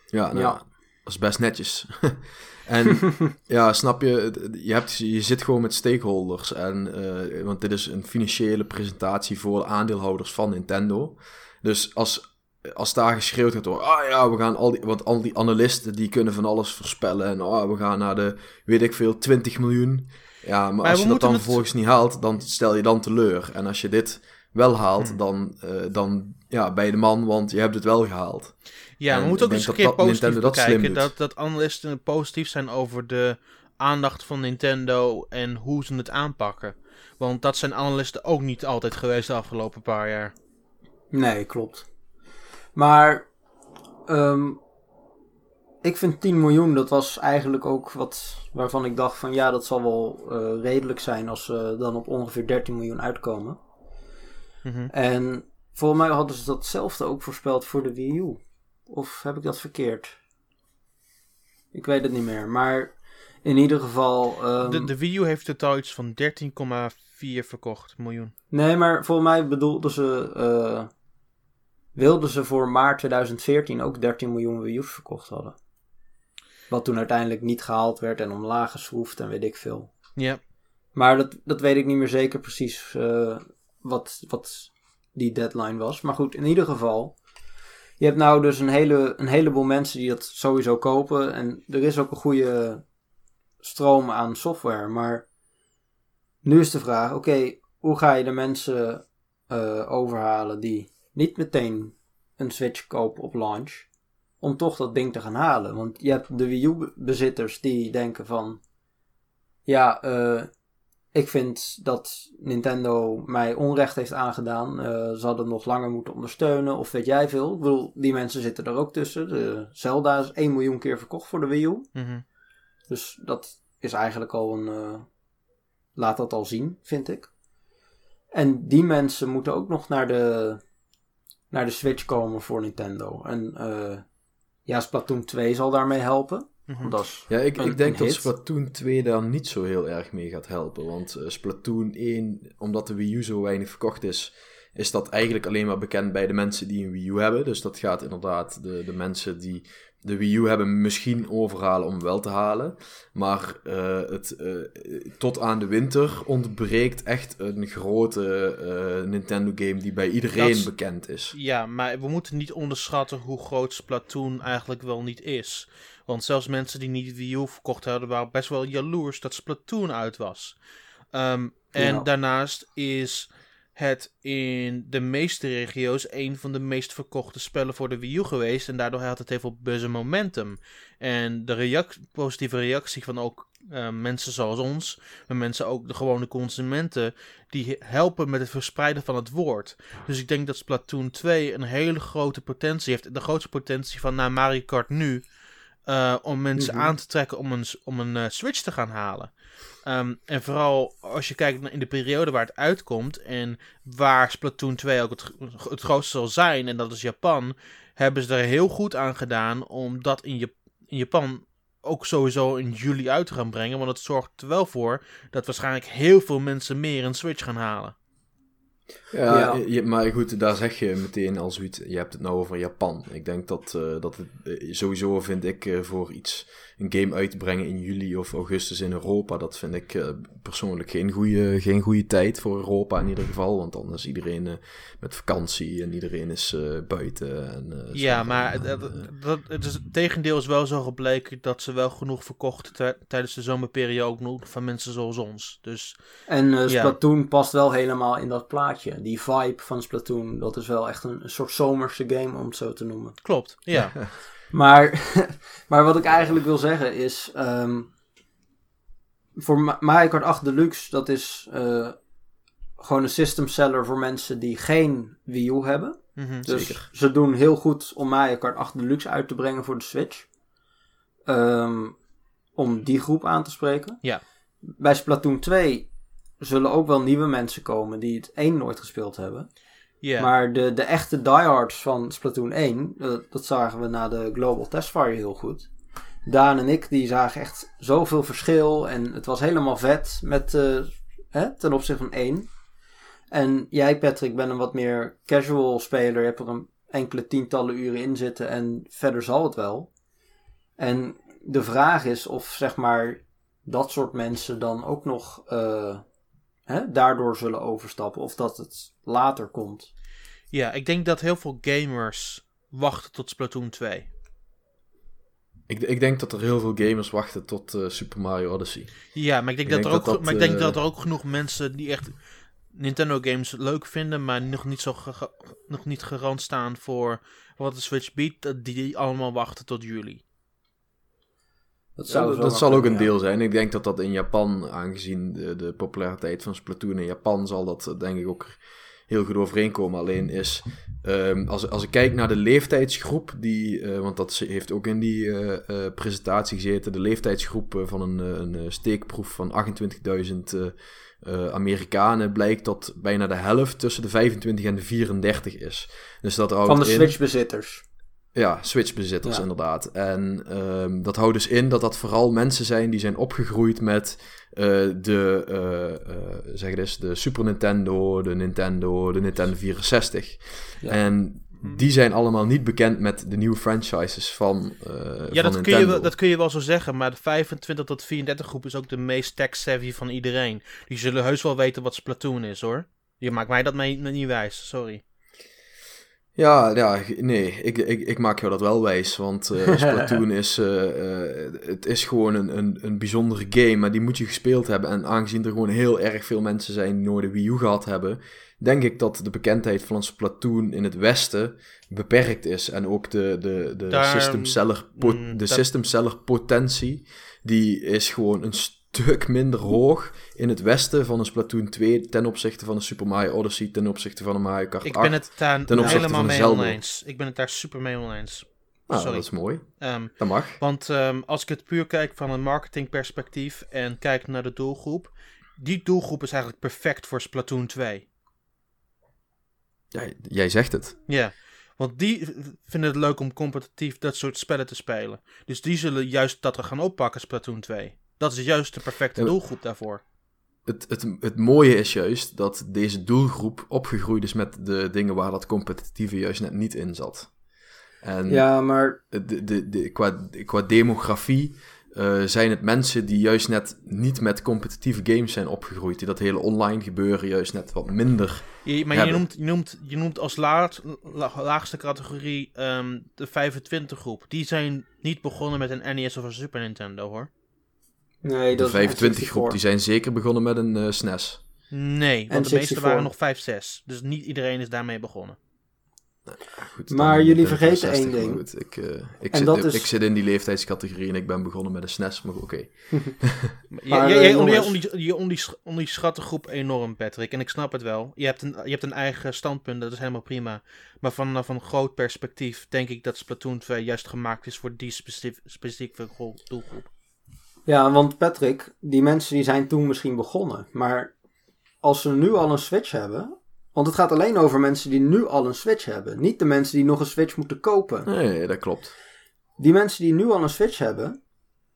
Ja, nou, ja. dat is best netjes. en ja, snap je, je, hebt, je zit gewoon met stakeholders. En, uh, want dit is een financiële presentatie voor de aandeelhouders van Nintendo. Dus als, als daar geschreeuwd wordt door, ah ja, we gaan al die, want al die analisten die kunnen van alles voorspellen. En oh, we gaan naar de, weet ik veel, 20 miljoen. Ja, maar, als je dat dan het... vervolgens niet haalt, dan stel je dan teleur. En als je dit wel haalt, hmm. dan, uh, dan ja, bij de man, want je hebt het wel gehaald. Ja, we moeten ook eens een keer positief bekijken. Dat, dat analisten positief zijn over de aandacht van Nintendo en hoe ze het aanpakken. Want dat zijn analisten ook niet altijd geweest de afgelopen paar jaar. Nee, klopt. Maar um, ik vind 10 miljoen, dat was eigenlijk ook wat waarvan ik dacht van ja, dat zal wel uh, redelijk zijn als ze dan op ongeveer 13 miljoen uitkomen. Mm En volgens mij hadden ze datzelfde ook voorspeld voor de Wii U. Of heb ik dat verkeerd? Ik weet het niet meer, maar in ieder geval... Um... De, de Wii U heeft totaal iets van 13,4 verkocht miljoen. Nee, maar volgens mij bedoelden ze... Uh, wilden ze voor maart 2014 ook 13 miljoen Wii U's verkocht hadden. Wat toen uiteindelijk niet gehaald werd en omlaag geschroefd en weet ik veel. Ja. Maar dat, dat weet ik niet meer zeker precies uh, wat, wat die deadline was. Maar goed, in ieder geval. Je hebt nou dus een, hele, een heleboel mensen die dat sowieso kopen. En er is ook een goede stroom aan software. Maar nu is de vraag: oké, hoe ga je de mensen uh, overhalen die niet meteen een Switch kopen op launch? Om toch dat ding te gaan halen. Want je hebt de Wii U-bezitters die denken van... Ja, uh, ik vind dat Nintendo mij onrecht heeft aangedaan. Uh, ze hadden nog langer moeten ondersteunen, of weet jij veel. Ik bedoel, die mensen zitten er ook tussen. De Zelda is 1 miljoen keer verkocht voor de Wii U. Mhm. Dus dat is eigenlijk al een. Uh, laat dat al zien, vind ik. En die mensen moeten ook nog naar de, naar de Switch komen voor Nintendo. En uh, ja, Splatoon 2 zal daarmee helpen. Mhm. Dat is Ja, ik, een- ik denk dat hit. Splatoon 2 daar niet zo heel erg mee gaat helpen. Want eh, Splatoon 1, omdat de Wii U zo weinig verkocht is, is dat eigenlijk alleen maar bekend bij de mensen die een Wii U hebben. Dus dat gaat inderdaad de, de mensen die de Wii U hebben misschien overhalen om wel te halen. Maar eh, het, eh, tot aan de winter ontbreekt echt een grote eh, Nintendo game die bij iedereen bekend is. Ja, maar we moeten niet onderschatten hoe groot Splatoon eigenlijk wel niet is. Want zelfs mensen die niet Wii U verkocht hadden, waren best wel jaloers dat Splatoon uit was. Ehm, en Ja. daarnaast is het in de meeste regio's een van de meest verkochte spellen voor de Wii U geweest. En daardoor had het heel veel buzz en momentum. En de reac- positieve reactie van ook eh, mensen zoals ons, maar mensen ook de gewone consumenten, die helpen met het verspreiden van het woord. Dus ik denk dat Splatoon 2 een hele grote potentie heeft. De grootste potentie van na Mario Kart nu. eh, om mensen Mhm. aan te trekken om een, om een eh, Switch te gaan halen. Ehm, en vooral als je kijkt naar in de periode waar het uitkomt. En waar Splatoon 2 ook het, het grootste zal zijn. En dat is Japan. Hebben ze er heel goed aan gedaan om dat in, Jap- in Japan ook sowieso in juli uit te gaan brengen. Want het zorgt er wel voor dat waarschijnlijk heel veel mensen meer een Switch gaan halen. Ja, Ja. je- maar goed, daar zeg je meteen al zoiets. Je hebt het nou over Japan. Ik denk dat, eh, dat het eh, sowieso vind ik eh, voor iets, een game uit te brengen in juli of augustus in Europa, dat vind ik eh, persoonlijk geen goede, geen goede tijd voor Europa in ieder geval. Want dan is iedereen eh, met vakantie en iedereen is eh, buiten. En, eh, Ja, maar En, dat, het, is, het tegendeel is wel zo gebleken dat ze wel genoeg verkochten tij- tijdens de zomerperiode ook nog van mensen zoals ons. Dus En eh, Ja. Splatoon past wel helemaal in dat plaatje. Die vibe van Splatoon, dat is wel echt een, een soort zomerse game, om het zo te noemen. klopt, ja. Maar, maar wat ik eigenlijk wil zeggen is... ehm, voor Ma- Mario Kart 8 Deluxe, dat is eh, gewoon een system seller voor mensen die geen Wii U hebben. Mhm. Dus Zeker. ze doen heel goed om Mario Kart 8 Deluxe uit te brengen voor de Switch. Ehm, om die groep aan te spreken. Ja. Bij Splatoon 2 zullen ook wel nieuwe mensen komen die het 1 nooit gespeeld hebben. Maar de, de echte diehards van Splatoon 1, eh, dat zagen we na de Global Testfire heel goed. Daan en ik, die zagen echt zoveel verschil. En het was helemaal vet met, eh, hè, ten opzichte van 1. En jij, Patrick, bent een wat meer casual speler. Je hebt er een enkele tientallen uren in zitten en verder zal het wel. En de vraag is of, zeg maar, dat soort mensen dan ook nog eh, hè, daardoor zullen overstappen. Of dat het later komt. ja, ik denk dat heel veel gamers wachten tot Splatoon 2. ik, ik denk dat er heel veel gamers wachten tot eh, Super Mario Odyssey. Ja, maar ik denk, Ik dat, denk er ook, dat dat, maar ik denk dat er ook genoeg mensen die echt Nintendo games leuk vinden, maar nog niet, zo nog niet garant staan voor wat de Switch biedt, dat die, die allemaal wachten tot juli. Dat, Ja, zou dat zal ook een deel zijn. Ik denk dat dat in Japan, aangezien de, de populariteit van Splatoon in Japan, zal dat eh, denk ik ook heel goed overeenkomen. Alleen is, ehm, als, als ik kijk naar de leeftijdsgroep, die, eh, want dat heeft ook in die eh, presentatie gezeten, de leeftijdsgroep van een, een steekproef van 28.000 eh, eh, Amerikanen, blijkt dat bijna de helft tussen de 25 en de 34 is. Dus dat Van de Switch-bezitters. Ja, Switch-bezitters Ja. inderdaad. En ehm, dat houdt dus in dat dat vooral mensen zijn die zijn opgegroeid met eh, de, eh, eh, zeg het eens, de Super Nintendo, de Nintendo, de Nintendo 64. Ja. En die zijn allemaal niet bekend met de nieuwe franchises van, eh Ja, van dat kun, je dat kun je wel zo zeggen, maar de 25 tot 34 groep is ook de meest tech-savvy van iedereen. Die zullen heus wel weten wat Splatoon is hoor. Je maakt mij dat mee, niet wijs, sorry. Ja, ja, nee, ik, ik, ik maak jou dat wel wijs, want eh, Splatoon is, eh, eh, het is gewoon een, een, een bijzondere game, maar die moet je gespeeld hebben. En aangezien er gewoon heel erg veel mensen zijn die nooit de Wii U gehad hebben, denk ik dat de bekendheid van Splatoon in het Westen beperkt is. En ook de, de, de, Daar- system, seller mm, de dat- system seller potentie, die is gewoon een stuk minder hoog in het westen van een Splatoon 2 ten opzichte van een Super Mario Odyssey, ten opzichte van een Mario Kart 8. Ik ben het daar ten opzichte helemaal van mee oneens. Ik ben het daar super mee oneens. Ah, Sorry. dat is mooi. Ehm, Dat mag. want ehm, als ik het puur kijk van een marketingperspectief en kijk naar de doelgroep, die doelgroep is eigenlijk perfect voor Splatoon 2. Jij, jij zegt het. Ja, want die vinden het leuk om competitief dat soort spellen te spelen. Dus die zullen juist dat er gaan oppakken, Splatoon 2. Dat is juist de perfecte doelgroep daarvoor. Het, het, het mooie is juist dat deze doelgroep opgegroeid is met de dingen waar dat competitieve juist net niet in zat. En Ja, maar de, de, de, qua, qua demografie eh, zijn het mensen die juist net niet met competitieve games zijn opgegroeid. Die dat hele online gebeuren juist net wat minder. Je, maar je noemt, je, noemt, je noemt als laat, la- laagste categorie ehm, de 25 groep. Die zijn niet begonnen met een NES of een Super Nintendo hoor. Nee, De dat is 25 groep, N64. die zijn zeker begonnen met een eh, SNES. Nee, want de meeste N64. waren nog 5, 6. Dus niet iedereen is daarmee begonnen. Goed, Maar jullie ik vergeten 60, één ding. goed, ik, eh, ik, zit, ik, is- ik zit in die leeftijdscategorie en ik ben begonnen met een SNES, maar oké. Eh, jongens. ondie- je ondie- onderschat de groep enorm, Patrick. En ik snap het wel. Je hebt, een, je hebt een eigen standpunt, dat is helemaal prima. Maar vanaf een groot perspectief denk ik dat Splatoon 2 juist gemaakt is voor die specif- specifieke gro- doelgroep. Ja, want Patrick, die mensen die zijn toen misschien begonnen. Maar als ze nu al een Switch hebben... Want het gaat alleen over mensen die nu al een Switch hebben. Niet de mensen die nog een Switch moeten kopen. Nee, dat klopt. Die mensen die nu al een Switch hebben...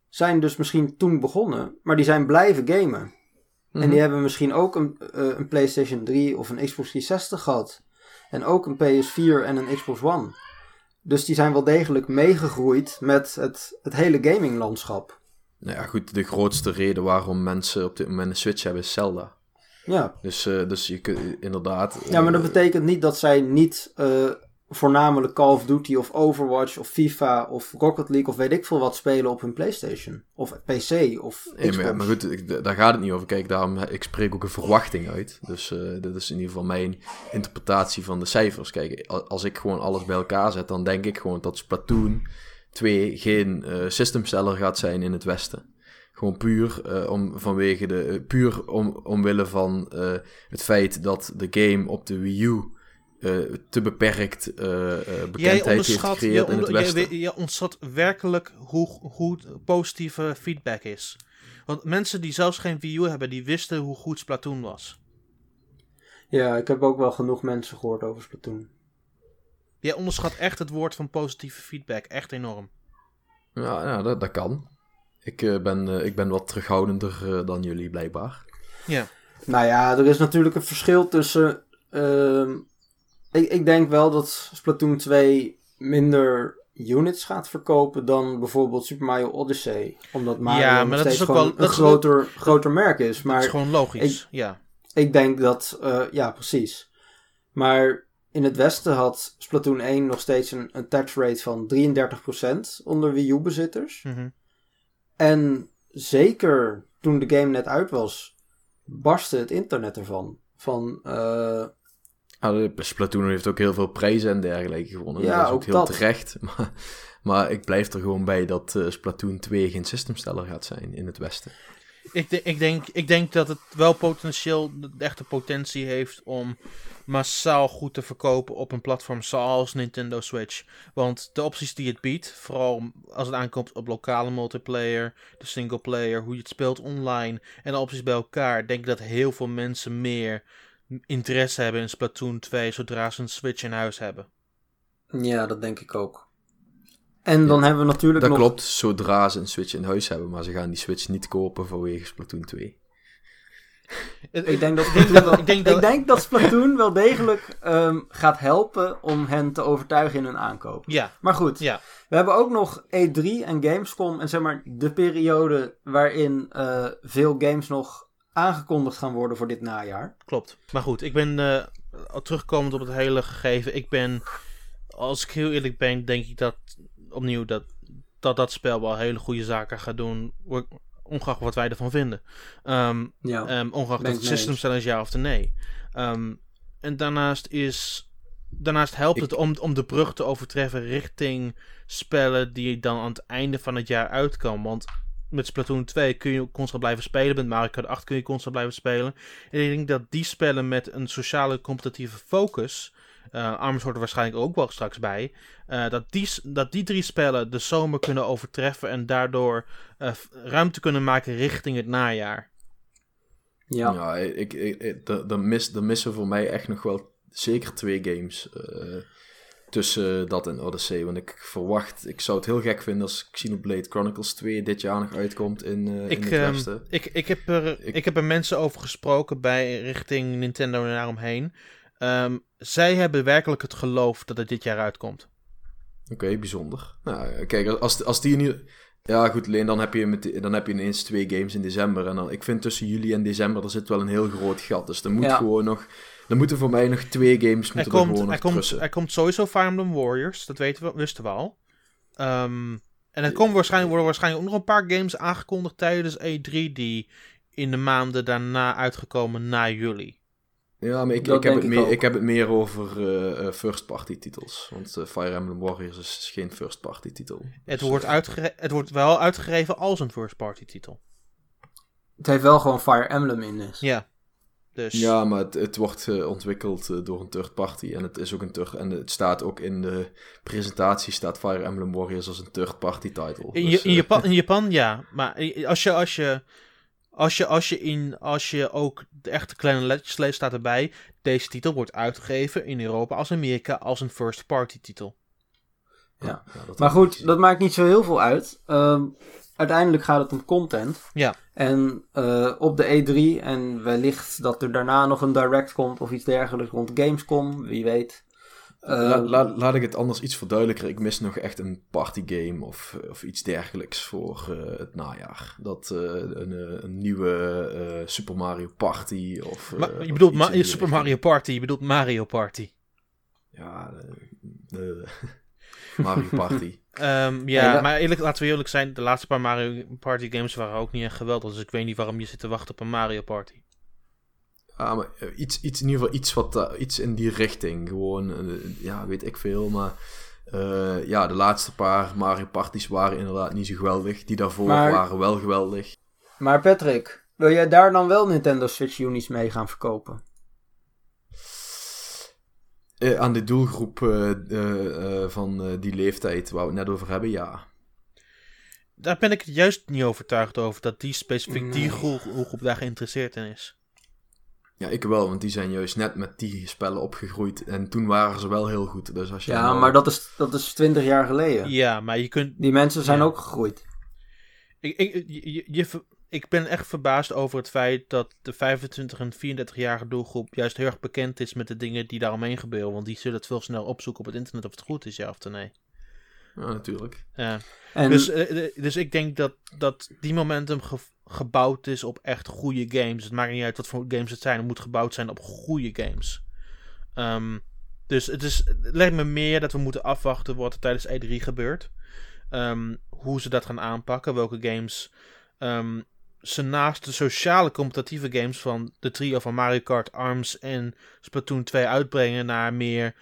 zijn dus misschien toen begonnen. Maar die zijn blijven gamen. En Mhm. die hebben misschien ook een, eh, een PlayStation 3 of een Xbox 360 gehad. En ook een PS4 en een Xbox One. Dus die zijn wel degelijk meegegroeid met het, het hele gaminglandschap. Nou ja, goed, de grootste reden waarom mensen op dit moment een Switch hebben is Zelda. Ja, Dus, eh, dus je kunt inderdaad... Ja, maar dat eh, betekent niet dat zij niet eh, voornamelijk Call of Duty of Overwatch of FIFA of Rocket League of weet ik veel wat spelen op hun PlayStation. Of PC of Nee, Xbox. maar, maar goed, ik- daar gaat het niet over. Kijk, daarom, ik spreek ook een verwachting uit. Dus eh dit is in ieder geval mijn interpretatie van de cijfers. Kijk, als ik gewoon alles bij elkaar zet, dan denk ik gewoon dat Splatoon 2 geen eh systemseller gaat zijn in het Westen. Gewoon puur, eh, om, vanwege de, eh, puur om, omwille van eh, het feit dat de game op de Wii U eh, te beperkt eh, eh, bekendheid heeft gecreëerd in het Westen. je, je werkelijk hoe, hoe positieve feedback is. Want mensen die zelfs geen Wii U hebben, die wisten hoe goed Splatoon was. Ja, ik heb ook wel genoeg mensen gehoord over Splatoon. Jij onderschat echt het woord van positieve feedback. Echt enorm. Ja, ja dat, dat kan. Ik, eh, ben, eh, ik ben wat terughoudender eh, dan jullie, blijkbaar. Ja. Nou ja, er is natuurlijk een verschil tussen. ehm, ik, ik denk wel dat Splatoon 2 minder units gaat verkopen dan bijvoorbeeld Super Mario Odyssey. Omdat Mario Ja, nog maar dat steeds is ook gewoon wel- een dat is groter, groter merk is. dat Maar is gewoon logisch. ja. Ik denk dat, eh, ja, precies. Maar in het Westen had Splatoon 1 nog steeds een attach rate van 33% onder Wii U-bezitters. Mhm. En zeker toen de game net uit was, barstte het internet ervan. Van, eh, Ah, de Splatoon heeft ook heel veel prijzen en dergelijke gewonnen. Ja, dat is ook, ook heel dat. terecht. Maar, maar ik blijf er gewoon bij dat eh, Splatoon 2 geen systemsteller gaat zijn in het Westen. Ik, ik, denk, ik denk dat het wel potentieel, de echte potentie heeft om massaal goed te verkopen op een platform zoals Nintendo Switch. Want de opties die het biedt, vooral als het aankomt op lokale multiplayer, de singleplayer, hoe je het speelt online en de opties bij elkaar, denk ik dat heel veel mensen meer interesse hebben in Splatoon 2 zodra ze een Switch in huis hebben. ja, dat denk ik ook. En dan hebben we natuurlijk Dat nog... klopt, zodra ze een Switch in huis hebben, maar ze gaan die Switch niet kopen vanwege Splatoon 2. Ik denk dat, Ik denk dat- ik denk dat- ik denk dat Splatoon wel degelijk ehm, gaat helpen om hen te overtuigen in hun aankoop. Ja, Maar goed, ja. we hebben ook nog E3 en Gamescom en zeg maar de periode waarin eh, veel games nog aangekondigd gaan worden voor dit najaar. Klopt. Maar goed, ik ben eh, terugkomend op het hele gegeven. Ik ben, als ik heel eerlijk ben, denk ik dat opnieuw dat dat, dat spel wel hele goede zaken gaat doen. Ongeacht wat wij ervan vinden. Ehm, Ja. ehm, ongeacht ik het system is ja of nee. Ehm, en daarnaast is. Daarnaast helpt Ik- het om, om de brug te overtreffen richting spellen die dan aan het einde van het jaar uitkomen. Want met Splatoon 2 kun je constant blijven spelen. Met Mario Kart 8 kun je constant blijven spelen. En ik denk dat die spellen met een sociale competitieve focus. Uh, Arms hoort er waarschijnlijk ook wel straks bij. Uh, dat, die, dat die drie spellen de zomer kunnen overtreffen. En daardoor uh, ruimte kunnen maken richting het najaar. Ja, ja ik, ik, dan, mis, dan missen voor mij echt nog wel zeker twee games tussen dat en Odyssey. Want ik verwacht, ik zou het heel gek vinden als Xenoblade Chronicles 2 dit jaar nog uitkomt in, uh, ik, in het ehm, westen. ik, ik, heb er, ik, heb er mensen over gesproken bij richting Nintendo en daaromheen. Um, zij hebben werkelijk het geloof dat het dit jaar uitkomt. Oké, bijzonder. Nou, kijk, als, als die nu... Ja, goed, alleen dan heb, je met, dan heb je ineens twee games in december. En dan, ik vind tussen juli en december, er zit wel een heel groot gat. Dus er moet gewoon nog er moeten voor mij nog twee games moeten er, komt, er, komt, er komt sowieso Fire Emblem Warriors. Dat weten we, wisten we al. Um, en er komen waarschijnlijk, worden waarschijnlijk ook nog een paar games aangekondigd tijdens E3 die in de maanden daarna uitgekomen na juli. Ja, maar ik, ik, heb, het meer, ik heb het meer over uh, first-party titels. Want uh, Fire Emblem Warriors is geen first-party titel. Het, dus, wordt het wordt wel uitgegeven als een first-party titel. Het heeft wel gewoon Fire Emblem in dus. Ja. Dus... Ja, maar het, het wordt uh, ontwikkeld uh, door een third party. En het is ook een third... En het staat ook in de presentatie staat Fire Emblem Warriors als een third party title. In, dus, in, Japan, in Japan ja. Maar als je, als je, als je, als je, in, als je ook de echte kleine leest, staat erbij... Deze titel wordt uitgegeven in Europa als Amerika als een first party titel. Ja, ja maar goed, dat maakt niet zo heel veel uit. Uh, uiteindelijk gaat het om content. Ja. En uh, op de E3 en wellicht dat er daarna nog een direct komt of iets dergelijks rond Gamescom, wie weet. Uh, la, laat ik het anders iets verduidelijken. Ik mis nog echt een partygame of, of iets dergelijks voor uh, het najaar. Dat een, een, nieuwe Super Mario Party of. Maar, je bedoelt Ma Super Mario Party, je bedoelt Mario Party. Ja, Mario Party. Um, ja, maar eerlijk, laten we eerlijk zijn, de laatste paar Mario Party games waren ook niet echt geweldig. Dus ik weet niet waarom je zit te wachten op een Mario Party. Ah, maar eh, iets, iets, in ieder geval iets, wat, uh, iets in die richting. Gewoon, uh, ja, weet ik veel. Maar uh, ja, de laatste paar Mario Parties waren inderdaad niet zo geweldig. Die daarvoor waren wel geweldig. Maar Patrick, wil jij daar dan wel Nintendo Switch Unis mee gaan verkopen? Uh, aan de doelgroep uh, uh, van die leeftijd waar we het net over hebben, ja. Daar ben ik juist niet overtuigd over dat die specifiek die doelgroep daar geïnteresseerd in is. Ja, ik wel, want die zijn juist net met die spellen opgegroeid. En toen waren ze wel heel goed. Dus als je ja, maar dat is, dat is 20 jaar geleden. Ja, maar je kunt. Die mensen zijn ook gegroeid. Ik, ik, je, je, ik ben echt verbaasd over het feit dat de 25 en 34-jarige doelgroep juist heel erg bekend is met de dingen die daaromheen gebeuren. Want die zullen het veel snel opzoeken op het internet of het goed is, ja of nee. Ja, natuurlijk. Ja. En... Dus, eh, dus ik denk dat, dat die momentum gebouwd is op echt goede games. Het maakt niet uit wat voor games het zijn. Het moet gebouwd zijn op goede games. Um, dus het, is, het lijkt me meer dat we moeten afwachten wat er tijdens E3 gebeurt. Um, hoe ze dat gaan aanpakken. Welke games um, ze naast de sociale competitieve games van de trio van Mario Kart, ARMS en Splatoon 2 uitbrengen naar meer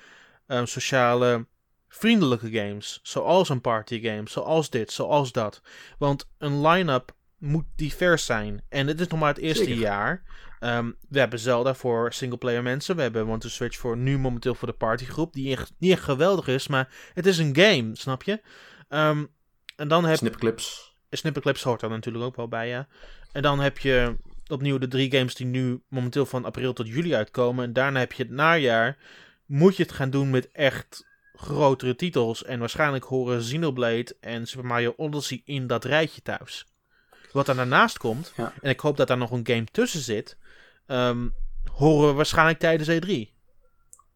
sociale vriendelijke games. Zoals een party game, zoals dit, zoals dat. Want een line-up moet divers zijn. En het is nog maar het eerste jaar. Um, we hebben Zelda voor singleplayer mensen. We hebben Want to Switch voor nu momenteel voor de partygroep. Die echt, niet echt geweldig is, maar het is een game, snap je? Um, en dan heb... Snipclips. Snipperclips hoort er natuurlijk ook wel bij, ja. En dan heb je opnieuw de drie games die nu momenteel van april tot juli uitkomen. En daarna heb je het najaar. Moet je het gaan doen met echt grotere titels. En waarschijnlijk horen Xenoblade en Super Mario Odyssey in dat rijtje thuis. Wat er daarnaast komt, en ik hoop dat daar nog een game tussen zit, um, horen we waarschijnlijk tijdens E3. Ja,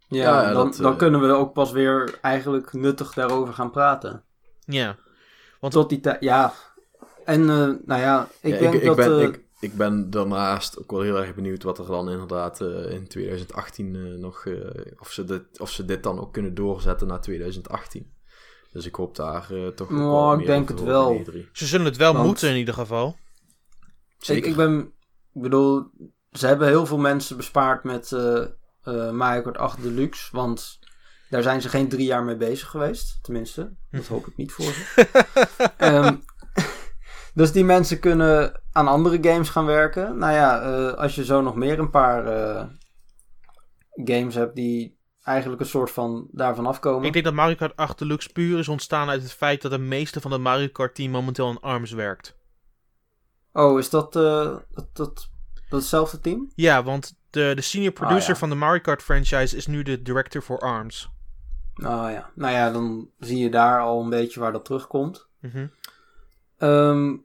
ja dan, dan uh... kunnen we ook pas weer eigenlijk nuttig daarover gaan praten. Ja. Want tot die tijd, ja, en uh, nou ja, ik denk ik, dat... Ik ben, uh, ik, ik ben daarnaast ook wel heel erg benieuwd wat er dan inderdaad uh, in 2018 nog... of, ze dit, of ze dit dan ook kunnen doorzetten naar 2018. Dus ik hoop daar toch oh, wel ik denk het wel. Ze zullen het wel Want, moeten in ieder geval. Zeker. Ik, ik ben... Ik bedoel, ze hebben heel veel mensen bespaard met Mario Kart 8 Deluxe. Want daar zijn ze geen drie jaar mee bezig geweest. Tenminste, dat hoop ik niet voor ze. um, Dus die mensen kunnen aan andere games gaan werken. Nou ja, eh, als je zo nog meer een paar eh, games hebt die eigenlijk een soort van daarvan afkomen. Ik denk dat Mario Kart 8 Deluxe puur is ontstaan uit het feit dat de meeste van het Mario Kart team momenteel aan ARMS werkt. Oh, is dat, eh, dat, dat, dat hetzelfde team? Ja, want de, de senior producer Ah, ja. van de Mario Kart franchise is nu de director voor ARMS. Nou ja. nou ja, dan zie je daar al een beetje waar dat terugkomt. Mhm. Ehm,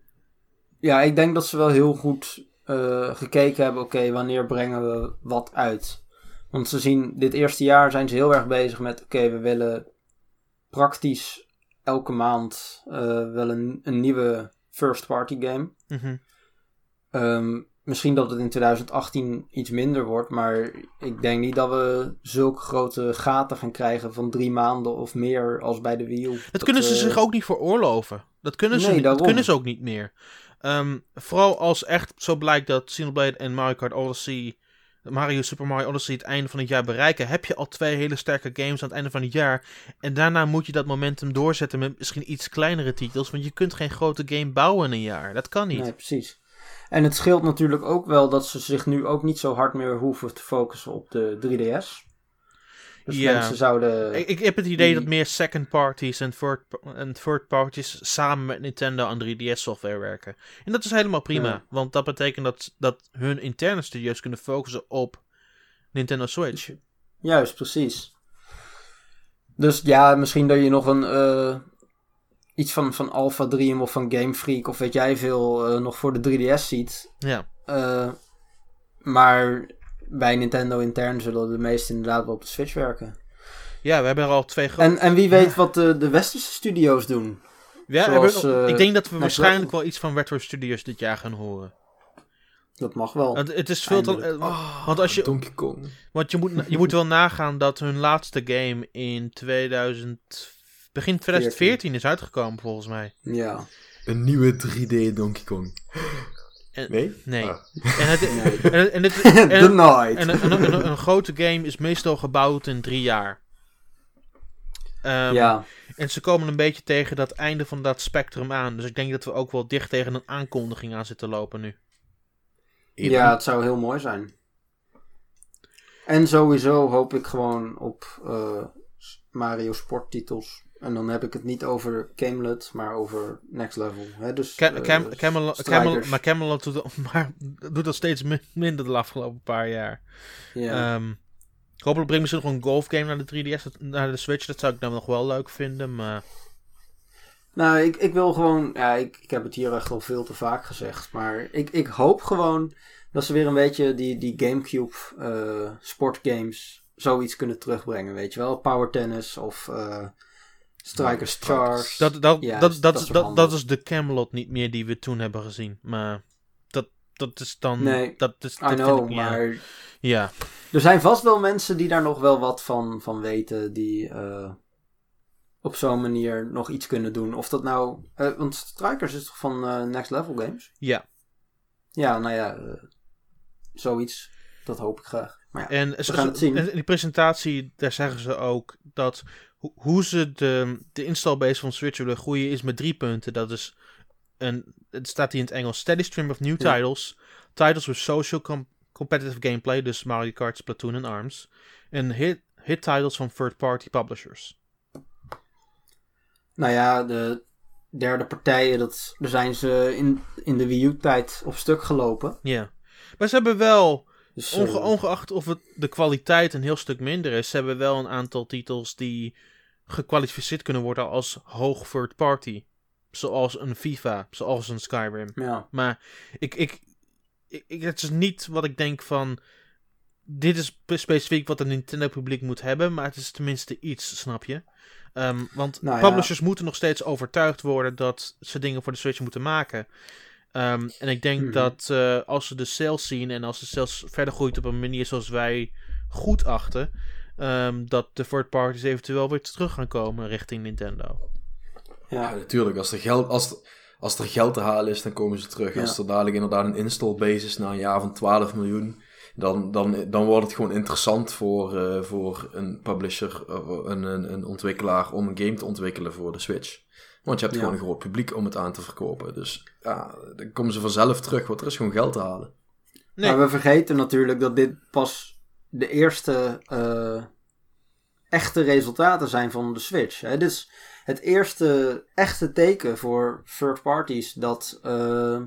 ja, ik denk dat ze wel heel goed eh, gekeken hebben. Oké, wanneer brengen we wat uit? Want ze zien, dit eerste jaar zijn ze heel erg bezig met... Oké, we willen praktisch elke maand eh, wel een, een nieuwe first party game. Mhm. Ehm, misschien dat het in 2018 iets minder wordt, maar ik denk niet dat we zulke grote gaten gaan krijgen van drie maanden of meer als bij de Wii U. Dat, kunnen ze eh, zich ook niet veroorloven. Dat kunnen ze, Nee, dat kunnen ze ook niet meer. Ehm, vooral als echt zo blijkt dat Xenoblade en Mario Kart Odyssey, Mario Super Mario Odyssey het einde van het jaar bereiken, heb je al twee hele sterke games aan het einde van het jaar. En daarna moet je dat momentum doorzetten met misschien iets kleinere titels, want je kunt geen grote game bouwen in een jaar. Dat kan niet. Nee, precies. En het scheelt natuurlijk ook wel dat ze zich nu ook niet zo hard meer hoeven te focussen op de 3DS. Dus Ja. mensen zouden... Ik, ik heb het idee die- dat meer second parties en third, en third parties samen met Nintendo aan 3DS software werken. En dat is helemaal prima, Ja. want dat betekent dat, dat hun interne studios kunnen focussen op Nintendo Switch. Juist, precies. Dus ja, misschien dat je nog een... eh, iets van, van Alpha Dream of van Game Freak of weet jij veel eh, nog voor de 3DS ziet. Ja, Eh, maar bij Nintendo intern zullen de meeste inderdaad wel op de Switch werken. ja we hebben er al twee grote... En, en wie weet wat de, de westerse studio's doen. Ja, zoals, hebben- eh, ik denk dat we waarschijnlijk wel iets van Retro Studios dit jaar gaan horen. Dat mag wel. Want het is veel te... Eh, want als je, Donkey Kong. want je, moet, je moet wel nagaan dat hun laatste game in 2000... Begin 2014 is uitgekomen volgens mij. Ja. Een nieuwe 3D Donkey Kong. En- Nee? Nee. Ah. En, het, Nee. en, en, dit- en, The Night. En een, een, een, een grote game is meestal gebouwd in drie jaar. Ehm, ja. En ze komen een beetje tegen dat einde van dat spectrum aan. Dus ik denk dat we ook wel dicht tegen een aankondiging aan zitten lopen nu. ja, het zou heel mooi zijn. En sowieso hoop ik gewoon op eh, Mario sporttitels. En dan heb ik het niet over Camelot, maar over Next Level. Hè? Dus, eh, Cam- Camelot, maar Camelot doet, maar doet dat steeds min- minder de afgelopen paar jaar. Ja. Ehm, hopelijk brengen ze nog een golfgame naar de 3DS, dat- naar de Switch. Dat zou ik dan nog wel leuk vinden. Maar Nou, ik, ik wil gewoon... Ja, ik, ik heb het hier echt al veel te vaak gezegd. Maar ik, ik hoop gewoon dat ze weer een beetje die, die Gamecube eh, sportgames zoiets kunnen terugbrengen. Weet je wel? Power Tennis of eh Strikers. Charge. dat, dat, Ja, dat, dat dat, is dat, dat de Camelot niet meer die we toen hebben gezien. Maar dat, dat is dan... Nee, dat is, I dat vind know, ik, ja. maar Ja, er zijn vast wel mensen die daar nog wel wat van, van weten. Die eh, op zo'n manier nog iets kunnen doen. Of dat nou... eh, want Strikers is toch van eh, Next Level Games? ja. Ja, nou ja, zoiets. Dat hoop ik graag. Maar ja, En ze, gaan het zien. en in die presentatie, daar zeggen ze ook dat ho- hoe ze de, de installbase van Switch willen groeien is met drie punten. Dat is, een, het staat hier in het Engels, steady stream of new Ja. titles. Titles with social com- competitive gameplay, dus Mario Kart, Splatoon en ARMS. En hit, hit titles van third-party publishers. nou ja, de derde partijen, dat, daar zijn ze in, in de Wii U-tijd op stuk gelopen. Ja. Maar ze hebben wel, Dus, eh, onge- ongeacht of het de kwaliteit een heel stuk minder is, ze hebben wel een aantal titels die gekwalificeerd kunnen worden als hoog third party. Zoals een FIFA, zoals een Skyrim. ja. Maar ik, ik, ik, ik- het is niet wat ik denk van. Dit is spe- specifiek wat een Nintendo-publiek moet hebben, maar het is tenminste iets, snap je? Ehm, want Nou ja. publishers moeten nog steeds overtuigd worden dat ze dingen voor de Switch moeten maken. Ehm, en ik denk Mhm. dat eh, als ze de sales zien en als de sales verder groeit op een manier zoals wij goed achten, ehm, dat de third parties eventueel weer terug gaan komen richting Nintendo. Ja, Ja. natuurlijk. Als er, geld, als, als er geld te halen is, dan komen ze terug. Ja. Als er dadelijk inderdaad een install base is na een jaar van 12 miljoen, dan, dan, dan wordt het gewoon interessant voor, eh, voor een publisher, of een, een, een ontwikkelaar, om een game te ontwikkelen voor de Switch. Want je hebt Ja. gewoon een groot publiek om het aan te verkopen. Dus ja, dan komen ze vanzelf terug, want er is gewoon geld te halen. Nee. Maar we vergeten natuurlijk dat dit pas de eerste eh, echte resultaten zijn van de Switch. Hè? Dit is het eerste echte teken voor third parties dat eh,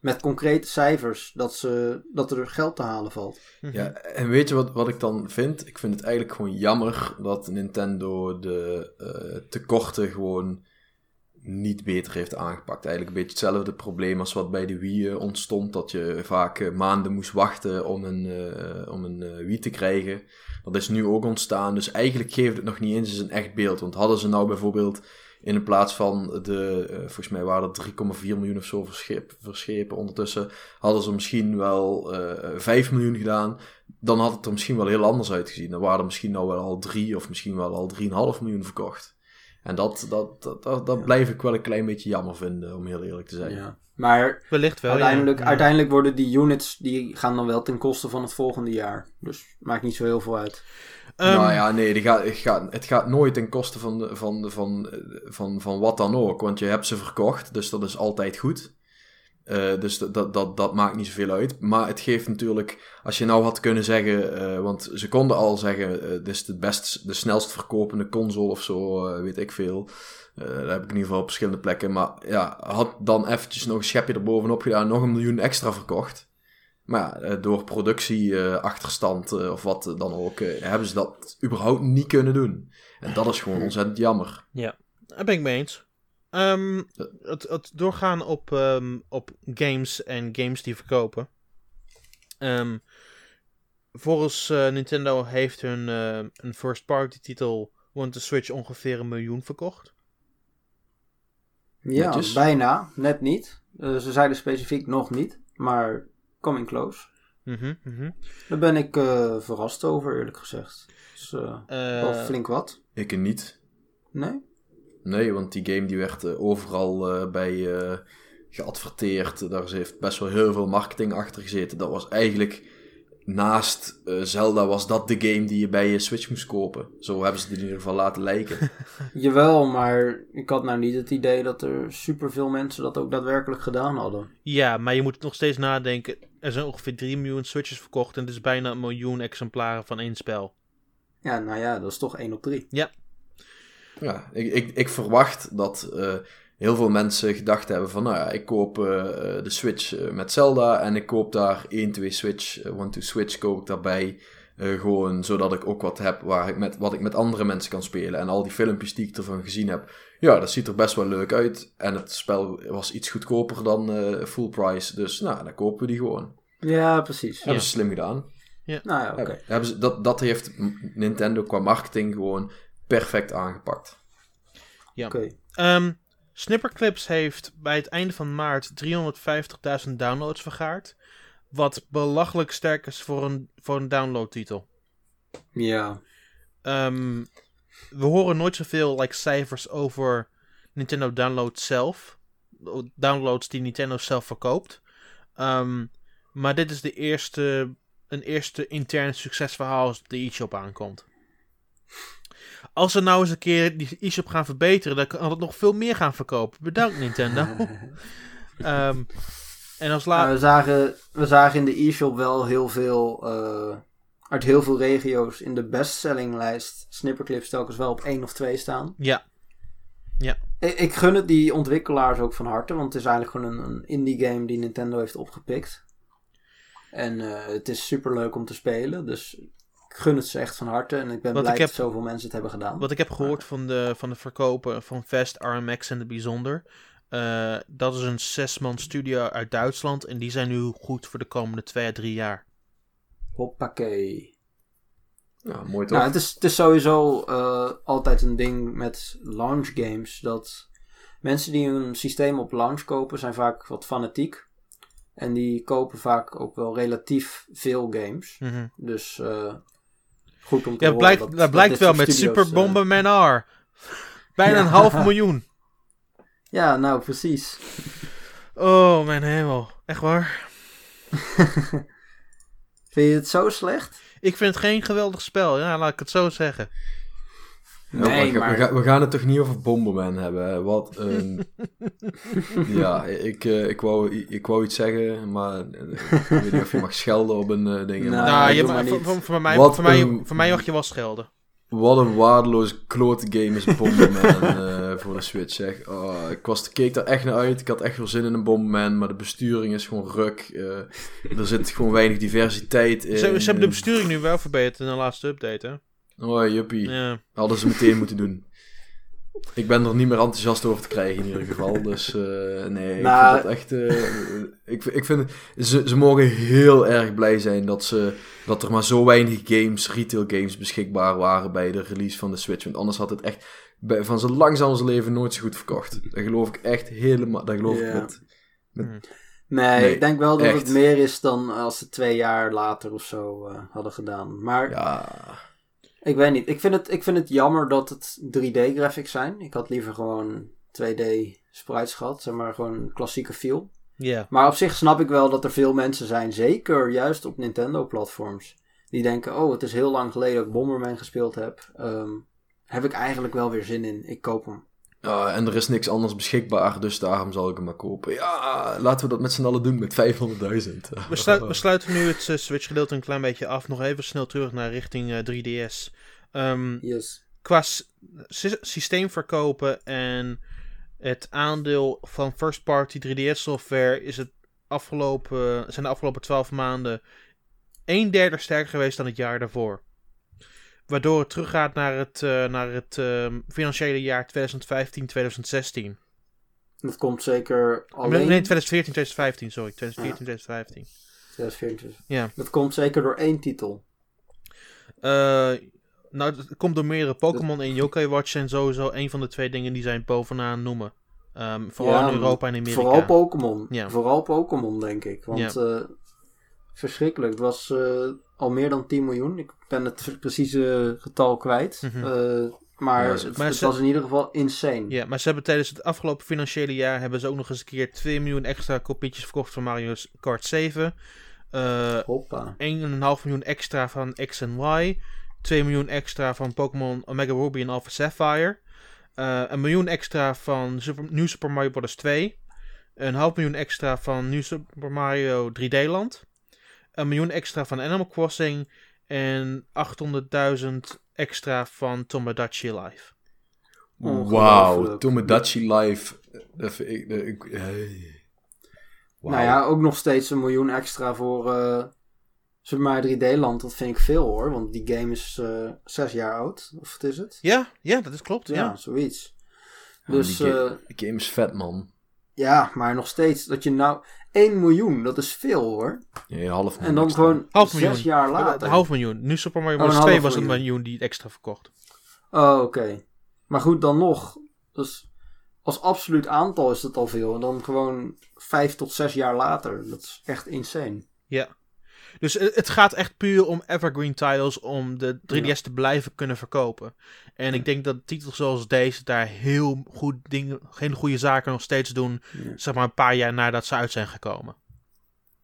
met concrete cijfers dat, ze, dat er geld te halen valt. Mhm. Ja, en weet je wat, wat ik dan vind? Ik vind het eigenlijk gewoon jammer dat Nintendo de eh, tekorten gewoon niet beter heeft aangepakt. Eigenlijk een beetje hetzelfde probleem als wat bij de Wii eh, ontstond. Dat je vaak eh, maanden moest wachten om een, eh, om een Wii te krijgen. Dat is nu ook ontstaan. Dus eigenlijk geeft het nog niet eens een echt beeld. Want hadden ze nou bijvoorbeeld in plaats van de, volgens mij waren er 3,4 miljoen of zo verschip, verschepen ondertussen, hadden ze misschien wel eh 5 miljoen gedaan, dan had het er misschien wel heel anders uitgezien. Dan waren er misschien nou wel al 3 of misschien wel al 3,5 miljoen verkocht. En dat, dat, dat, dat, dat Ja. blijf ik wel een klein beetje jammer vinden, om heel eerlijk te zijn. Ja. Maar Wellicht wel, uiteindelijk, ja. uiteindelijk worden die units die gaan dan wel ten koste van het volgende jaar. Dus maakt niet zo heel veel uit. Ehm, nou ja, nee, die gaat, het, gaat, het gaat nooit ten koste van, de, van, de- van, eh, van, van wat dan ook. Want je hebt ze verkocht, dus dat is altijd goed. Eh, dus dat, dat, dat, maakt niet zoveel uit. Maar het geeft natuurlijk, als je nou had kunnen zeggen, eh, want ze konden al zeggen, eh, dit is de, best, de snelst verkopende console of zo, weet ik veel. Dat heb ik in ieder geval op verschillende plekken. Maar ja, had dan eventjes nog een schepje erbovenop gedaan, nog een miljoen extra verkocht. Maar ja, door productieachterstand of wat dan ook, hebben ze dat überhaupt niet kunnen doen. En dat is gewoon ontzettend jammer. Daar ben ik mee eens. Ehm, het, het doorgaan op, ehm, op games en games die verkopen. Ehm, volgens eh, Nintendo heeft hun eh, een first party titel Want the Switch ongeveer een miljoen verkocht. Ja, Netjes. bijna. Net niet. Eh, ze zeiden specifiek nog niet. Maar coming close. Mhm, mhm. Daar ben ik eh, verrast over, eerlijk gezegd. Dus, eh, wel flink wat. Ik niet. Nee? Nee, want die game die werd eh, overal eh, bij eh, geadverteerd. Daar heeft best wel heel veel marketing achter gezeten. Dat was eigenlijk naast Zelda was dat de game die je bij je Switch moest kopen. Zo hebben ze het in ieder geval laten lijken. Jawel, maar ik had nou niet het idee dat er superveel mensen dat ook daadwerkelijk gedaan hadden. Ja, maar je moet nog steeds nadenken. Er zijn ongeveer 3 miljoen Switches verkocht en het is bijna een miljoen exemplaren van één spel. Ja, nou ja, dat is toch 1 op 3. Ja, ik, ik, ik verwacht dat eh, heel veel mensen gedacht hebben van, nou ja, ik koop eh, eh, de Switch met Zelda en ik koop daar 1, 2 Switch, eh, One, 2 Switch koop ik daarbij. eh, gewoon zodat ik ook wat heb waar ik met, wat ik met andere mensen kan spelen. En al die filmpjes die ik ervan gezien heb, ja, dat ziet er best wel leuk uit. En het spel was iets goedkoper dan eh, full price. Dus nou, dan kopen we die gewoon. Ja, precies. Hebben ze slim gedaan. Nou ja, oké. Dat, dat heeft Nintendo qua marketing gewoon perfect aangepakt. Oké. Ehm, Snipperclips heeft bij het einde van maart 350.000 downloads vergaard. Wat belachelijk sterk is voor een, voor een downloadtitel. Ja. Ehm, we horen nooit zoveel like, cijfers over Nintendo downloads zelf. Downloads die Nintendo zelf verkoopt. Ehm, maar dit is de eerste, een eerste interne succesverhaal als de e-shop aankomt. Als ze nou eens een keer die e-shop gaan verbeteren, dan kan het nog veel meer gaan verkopen. Bedankt Nintendo. Ehm, en als Maar laat. we, zagen, we zagen in de e-shop wel heel veel, eh, uit heel veel regio's in de bestsellinglijst Snipperclips telkens wel op 1 of 2 staan. Ja, Ik, ik gun het die ontwikkelaars ook van harte, want het is eigenlijk gewoon een, een indie game die Nintendo heeft opgepikt. En eh, het is super leuk om te spelen, dus gun het ze echt van harte. En ik ben blij ik heb- dat zoveel mensen het hebben gedaan. Wat ik heb gehoord van de, van de verkopen van Vest, RMX en de Bijzonder. eh, dat is een zesman studio uit Duitsland. En die zijn nu goed voor de komende twee à drie jaar. Hoppakee. Ja, mooi toch? Nou, het is, het is sowieso eh, altijd een ding met launch games. Dat mensen die een systeem op launch kopen, zijn vaak wat fanatiek. En die kopen vaak ook wel relatief veel games. Mhm. Dus eh, goed om te Ja, blijkt, dat, blijkt wel met studio's, Super eh, Bomberman R. Bijna Ja. een half miljoen. ja, nou precies. Oh, mijn hemel. Echt waar? Vind je het zo slecht? Ik vind het geen geweldig spel. Ja, laat ik het zo zeggen. Ja, maar Nee, we, maar... ga- we gaan het toch niet over Bomberman hebben. hè? Wat een... ja, ik, eh, ik, wou, ik wou iets zeggen, maar eh, ik weet niet of je mag schelden op een eh, ding. Nou, maar nou, je, voor, voor, voor mij, Wat voor, mij, een- voor mij mag je wel schelden. Wat een waardeloos klote game is Bomberman eh, voor de Switch, zeg. Oh, ik, was, keek daar echt naar uit. Ik had echt wel zin in een Bomberman, maar de besturing is gewoon ruk. eh, er zit gewoon weinig diversiteit in. Ze, ze hebben de besturing nu wel verbeterd in de laatste update, hè? Oh, juppie. Ja. Hadden ze meteen moeten doen. Ik ben er niet meer enthousiast over te krijgen in ieder geval. Dus eh, nee, Nou- ik vind dat echt... eh, ik, ik vind, ze, ze mogen heel erg blij zijn dat, ze, dat er maar zo weinig games, retail games, beschikbaar waren bij de release van de Switch. Want anders had het echt bij, van zijn langzaamste leven nooit zo goed verkocht. Dat geloof ik echt helemaal... Dat geloof ik met... Hm. Nee, Nee, ik denk wel dat echt. het meer is dan als ze twee jaar later of zo eh, hadden gedaan. Maar Ja, ik weet niet. Ik vind, het, ik vind het jammer dat het 3D-graphics zijn. Ik had liever gewoon 2D sprites gehad. Zeg maar gewoon een klassieke feel. Ja. Maar op zich snap ik wel dat er veel mensen zijn, zeker juist op Nintendo-platforms, die denken: Oh, het is heel lang geleden dat ik Bomberman gespeeld heb. Ehm, heb ik eigenlijk wel weer zin in. Ik koop hem. Ja, en er is niks anders beschikbaar, dus daarom zal ik hem maar kopen. Ja, laten we dat met z'n allen doen met 500.000. We, sluit- we sluiten nu het eh, Switch-gedeelte een klein beetje af. Nog even snel terug naar richting eh, 3DS. Ehm, Yes. qua s- sy- systeemverkopen en het aandeel van first-party 3DS-software is het afgelopen, zijn de afgelopen 12 maanden een derde sterker geweest dan het jaar daarvoor. Waardoor het teruggaat naar het, eh, naar het ehm, financiële jaar 2015-2016. Dat komt zeker Nee, alleen. 2014, 2015, sorry. 2014, 2015. 2024. Ja. Dat komt zeker door één titel. Eh, nou, het komt door meerdere Pokémon en Yokai Watch zijn sowieso een van de twee dingen die zijn bovenaan noemen. Ehm, vooral Ja, in Europa en Amerika. Vooral Pokémon. Ja. Vooral Pokémon, denk ik. Want eh, verschrikkelijk. Het was al meer dan 10 miljoen. Ik ben het precieze getal kwijt. Mhm. Eh, maar Ja, het, maar het ze- was in ieder geval insane. Ja, maar ze hebben tijdens het afgelopen financiële jaar hebben ze ook nog eens een keer 2 miljoen extra kopietjes verkocht van Mario Kart 7. Eh Hoppa. 1,5 miljoen extra van X en Y. 2 miljoen extra van Pokémon Omega Ruby en Alpha Sapphire. Eh, een miljoen extra van Super, New Super Mario Bros. 2. Een half miljoen extra van New Super Mario 3D Land. Een miljoen extra van Animal Crossing. En 800.000 extra van Tomodachi Life. Wauw. Tomodachi hey. Wauw. Nou ja, ook nog steeds een miljoen extra voor eh Super Mario 3D Land. Dat vind ik veel hoor. Want die game is eh zes jaar oud. Of wat is het? Ja, ja, dat is klopt. Ja, Ja. zoiets. Ja, Dus die, ga- eh, die game is vet, man. ja, maar nog steeds. Dat je nou 1 miljoen, dat is veel hoor. Ja, een half En dan extra. gewoon Half zes miljoen. jaar Een later. half miljoen. Nu Super Mario Oh, een Bros. 2 half was een miljoen. miljoen die het extra verkocht. Oh, oké. Maar goed, dan nog. Dus als absoluut aantal is dat al veel. En dan gewoon vijf tot zes jaar later. Dat is echt insane. Ja. Dus het het gaat echt puur om evergreen titles om de 3DS Ja. te blijven kunnen verkopen. En ik denk dat titels zoals deze daar heel goed dingen, geen goede zaken nog steeds doen, Ja, zeg maar een paar jaar nadat ze uit zijn gekomen.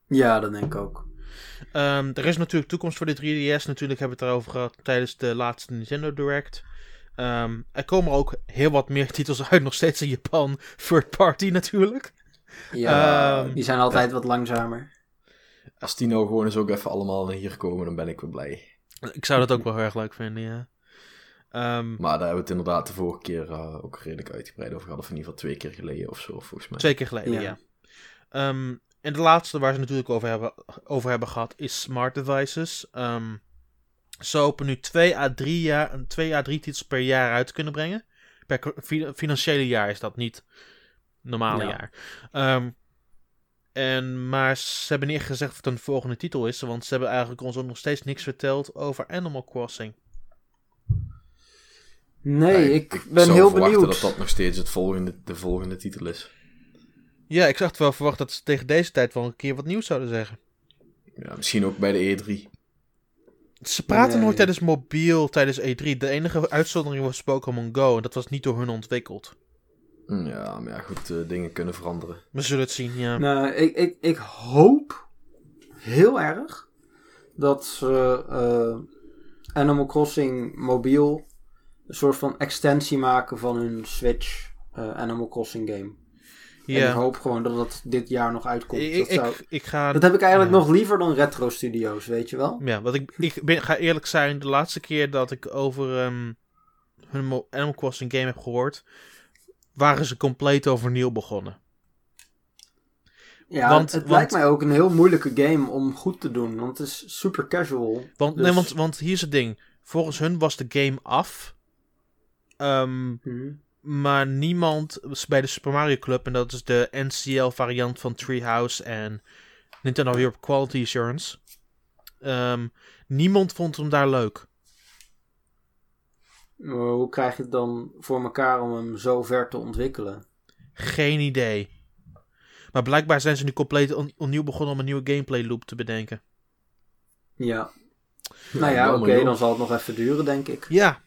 ja dat denk ik ook. Ehm, er is natuurlijk toekomst voor de 3DS. Natuurlijk hebben we het erover gehad tijdens de laatste Nintendo Direct. Ehm, er komen ook heel wat meer titels uit, nog steeds in Japan. Third party natuurlijk. Ja, Ehm, die zijn altijd wat langzamer. Als die nou gewoon eens ook even allemaal naar hier komen, dan ben ik weer blij. Ik zou dat ook wel heel erg leuk vinden, ja. Ehm, Maar daar hebben we het inderdaad de vorige keer eh, ook redelijk uitgebreid over gehad. Of in ieder geval twee keer geleden of zo, volgens mij. Twee keer geleden, ja. Ja. Ehm, en de laatste waar ze natuurlijk over hebben, over hebben gehad is smart devices. Ehm, ze hopen nu 2 à 3 jaar, 2 à 3 titels per jaar uit te kunnen brengen. Per financiële jaar is dat niet normale Ja. jaar. Ehm, en, maar ze hebben niet echt gezegd wat een volgende titel is, want ze hebben eigenlijk ons ook nog steeds niks verteld over Animal Crossing. Nee, Ja, ik, ben zou heel verwachten benieuwd. dat dat nog steeds het volgende, de volgende titel is. Ja, ik zag wel verwacht dat ze tegen deze tijd wel een keer wat nieuws zouden zeggen. Ja, misschien ook bij de E E3. Ze praten Nee. nooit tijdens mobiel, tijdens E3. De enige uitzondering was Pokémon Go. En dat was niet door hun ontwikkeld. Hm, Ja, maar ja, goed, eh, dingen kunnen veranderen. We zullen het zien, ja. Nou, ik, ik, ik hoop heel erg dat ze eh, Animal Crossing mobiel een soort van extensie maken van hun Switch eh, Animal Crossing game. En ik Ja. hoop gewoon dat het dit jaar nog uitkomt. Ik, dat, ik, zou- ik ga... dat heb ik eigenlijk ja. nog liever dan Retro Studios, weet je wel? Ja, want ik, ik ben, ga eerlijk zijn, de laatste keer dat ik over ehm, hun Animal Crossing game heb gehoord, waren ze compleet overnieuw begonnen. Ja, Want- het, want- lijkt mij ook een heel moeilijke game om goed te doen, want het is super casual. Want, Dus- nee, want, want hier is het ding. Volgens hun was de game af. Ehm, Mhm. maar niemand bij de Super Mario Club, en dat is de NCL variant van Treehouse en Nintendo Europe Quality Assurance. Ehm, niemand vond hem daar leuk. Maar hoe krijg je het dan voor elkaar om hem zo ver te ontwikkelen? Geen idee. Maar blijkbaar zijn ze nu compleet on- opnieuw begonnen om een nieuwe gameplay loop te bedenken. Ja. Nou ja, oké, dan zal het nog even duren, denk ik. Ja.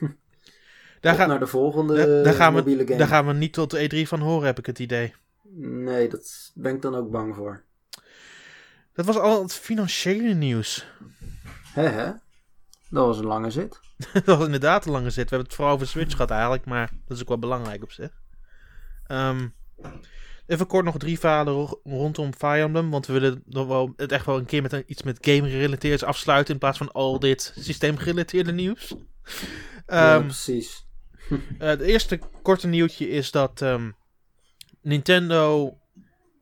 Daar, Op ga- naar de volgende daar, gaan we, game. daar gaan we niet tot de E3 van horen, heb ik het idee. Nee, dat ben ik dan ook bang voor. Dat was al het financiële nieuws. Hè hè? Dat was een lange zit. dat was inderdaad een lange zit. We hebben het vooral over Switch gehad eigenlijk, maar dat is ook wel belangrijk op zich. Ehm, even kort nog drie verhalen ro- rondom Fire Emblem, want we willen nog wel het echt wel een keer met een, iets met game gerelateerd afsluiten in plaats van al dit systeem gerelateerde nieuws. ja, Ehm, precies. Eh, het eerste korte nieuwtje is dat ehm, Nintendo.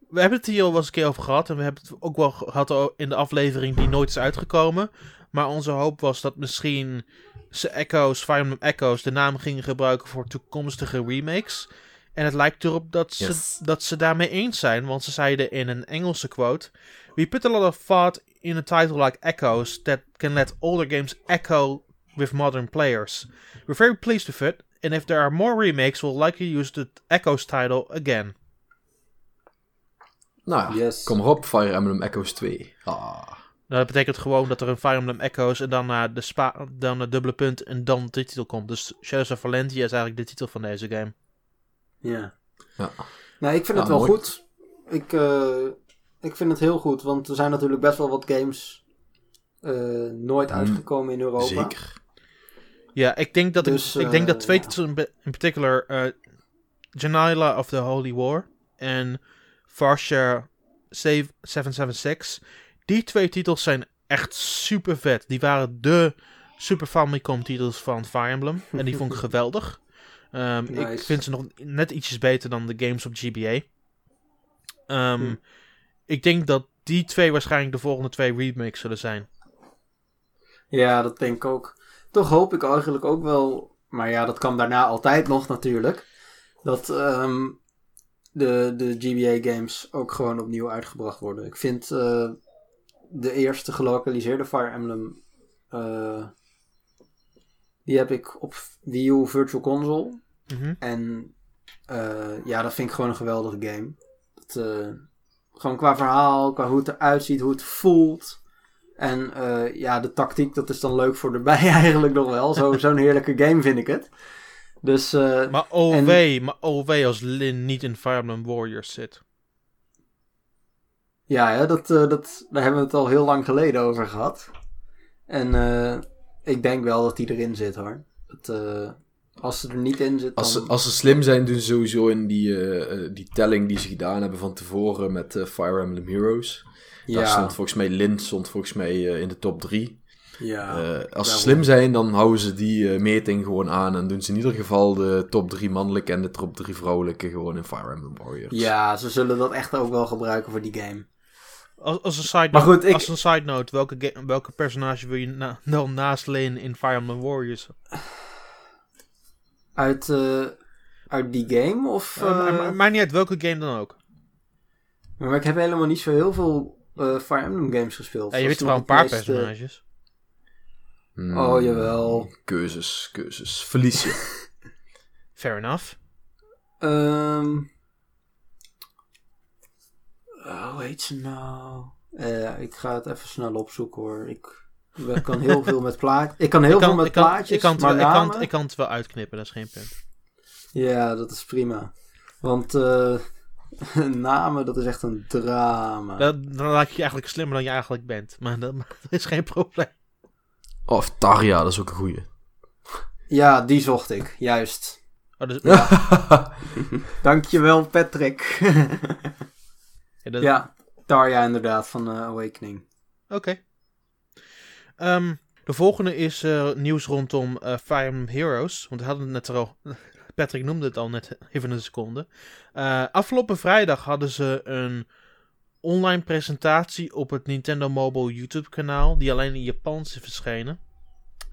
We hebben het hier al eens een keer over gehad. En we hebben het ook wel gehad in de aflevering die nooit is uitgekomen. Maar onze hoop was dat misschien ze Echoes, Fire Emblem Echoes, de naam gingen gebruiken voor toekomstige remakes. En het lijkt erop dat ze, Yes. dat ze daarmee eens zijn. Want ze zeiden in een Engelse quote: We put a lot of thought in a title like Echoes that can let older games echo with modern players. We're very pleased with it, and if there are more remakes, we'll likely use the Echoes title again. Nou ja, Yes. kom op, Fire Emblem Echoes 2. Ah. Nou, dat betekent gewoon dat er een Fire Emblem Echoes en dan naar de spa, dan een dubbele punt en dan de titel komt. Dus Shadows of Valentia is eigenlijk de titel van deze game. Ja. Ja. Nou, ik vind Ja, het wel mooi. goed. Ik, eh, ik vind het heel goed, want er zijn natuurlijk best wel wat games eh, nooit Hmm, uitgekomen in Europa. Zeker. Ja, ik denk dat, Dus, ik, ik denk dat eh, twee ja. titels in, in particular, eh Janila of the Holy War en Farsha 776, die twee titels zijn echt super vet. Die waren de Super Famicom titels van Fire Emblem en die vond ik geweldig. Ehm, Ik vind ze nog net ietsjes beter dan de games op GBA. Ehm, Hm. Ik denk dat die twee waarschijnlijk de volgende twee remakes zullen zijn. Ja, dat denk ik ook. Toch hoop ik eigenlijk ook wel, maar ja, dat kan daarna altijd nog natuurlijk, dat ehm, de, de GBA-games ook gewoon opnieuw uitgebracht worden. Ik vind eh, de eerste gelokaliseerde Fire Emblem, eh, die heb ik op Wii U Virtual Console. Mhm. En eh, ja, dat vind ik gewoon een geweldige game. Het, eh, gewoon qua verhaal, qua hoe het eruit ziet, hoe het voelt. En ja, de tactiek, dat is dan leuk voor erbij eigenlijk nog wel. Zo, zo'n heerlijke game vind ik het. Dus Maar OW, maar OW als Lin niet in Fire Emblem Warriors zit. Ja, hè, dat, eh, dat, daar hebben we het al heel lang geleden over gehad. En eh, ik denk wel dat die erin zit hoor. Dat, eh, als ze er niet in zit, dan... Als ze, als ze slim zijn, doen ze sowieso in die, die telling die ze gedaan hebben van tevoren met Fire Emblem Heroes. Daar ja, stond volgens mij Lint stond volgens mij in de top 3. ja, als ze slim zijn, dan houden ze die meting gewoon aan. En doen ze in ieder geval de top 3 mannelijke en de top 3 vrouwelijke gewoon in Fire Emblem Warriors. ja, ze zullen dat echt ook wel gebruiken voor die game. Als, als, een, side Maar note, goed, ik- als een side note, welke, welke personage wil je na, dan naast Lin in Fire Emblem Warriors? Uit, eh, uit die game? Of, maar- maar- Maakt niet uit welke game dan ook. Maar ik heb helemaal niet zo heel veel eh, Fire Emblem games gespeeld. Ja, je weet wel een paar personages. Hmm, Oh, jawel. Keuzes, keuzes. Verlies je. Fair enough. Ehm oh, hoe heet ze nou? Eh, ik ga het even snel opzoeken hoor. Ik, kan heel veel met plaatjes. Ik kan heel ik, veel met ik, kan, plaatjes, ik, kan het maar ik, kan, namen- ik kan het wel uitknippen, dat is geen punt. Ja, dat is prima. Want eh, namen, dat is echt een drama. Dan, dan lijkt je eigenlijk slimmer dan je eigenlijk bent. Maar dat, dat is geen probleem. Of Tarja, dat is ook een goeie. Ja, die zocht ik, juist. Oh, dus, Dankjewel, Patrick. Ja, dat- ja, Tarja inderdaad, van eh, Awakening. Oké. Ehm, de volgende is eh, nieuws rondom eh Fire Emblem Heroes. Want we hadden het net er al... Patrick noemde het al net even een seconde. Afgelopen vrijdag hadden ze een online presentatie op het Nintendo Mobile YouTube kanaal. Die alleen in Japans is verschenen.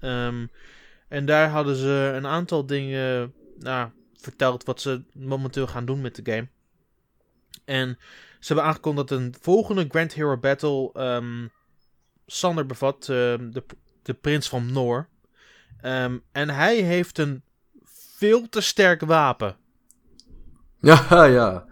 Ehm, en daar hadden ze een aantal dingen nou, verteld wat ze momenteel gaan doen met de game. En ze hebben aangekondigd dat een volgende Grand Hero Battle ehm, Sander bevat, ehm, de, de prins van Noor. Ehm, en hij heeft een veel te sterk wapen. Ja, ja.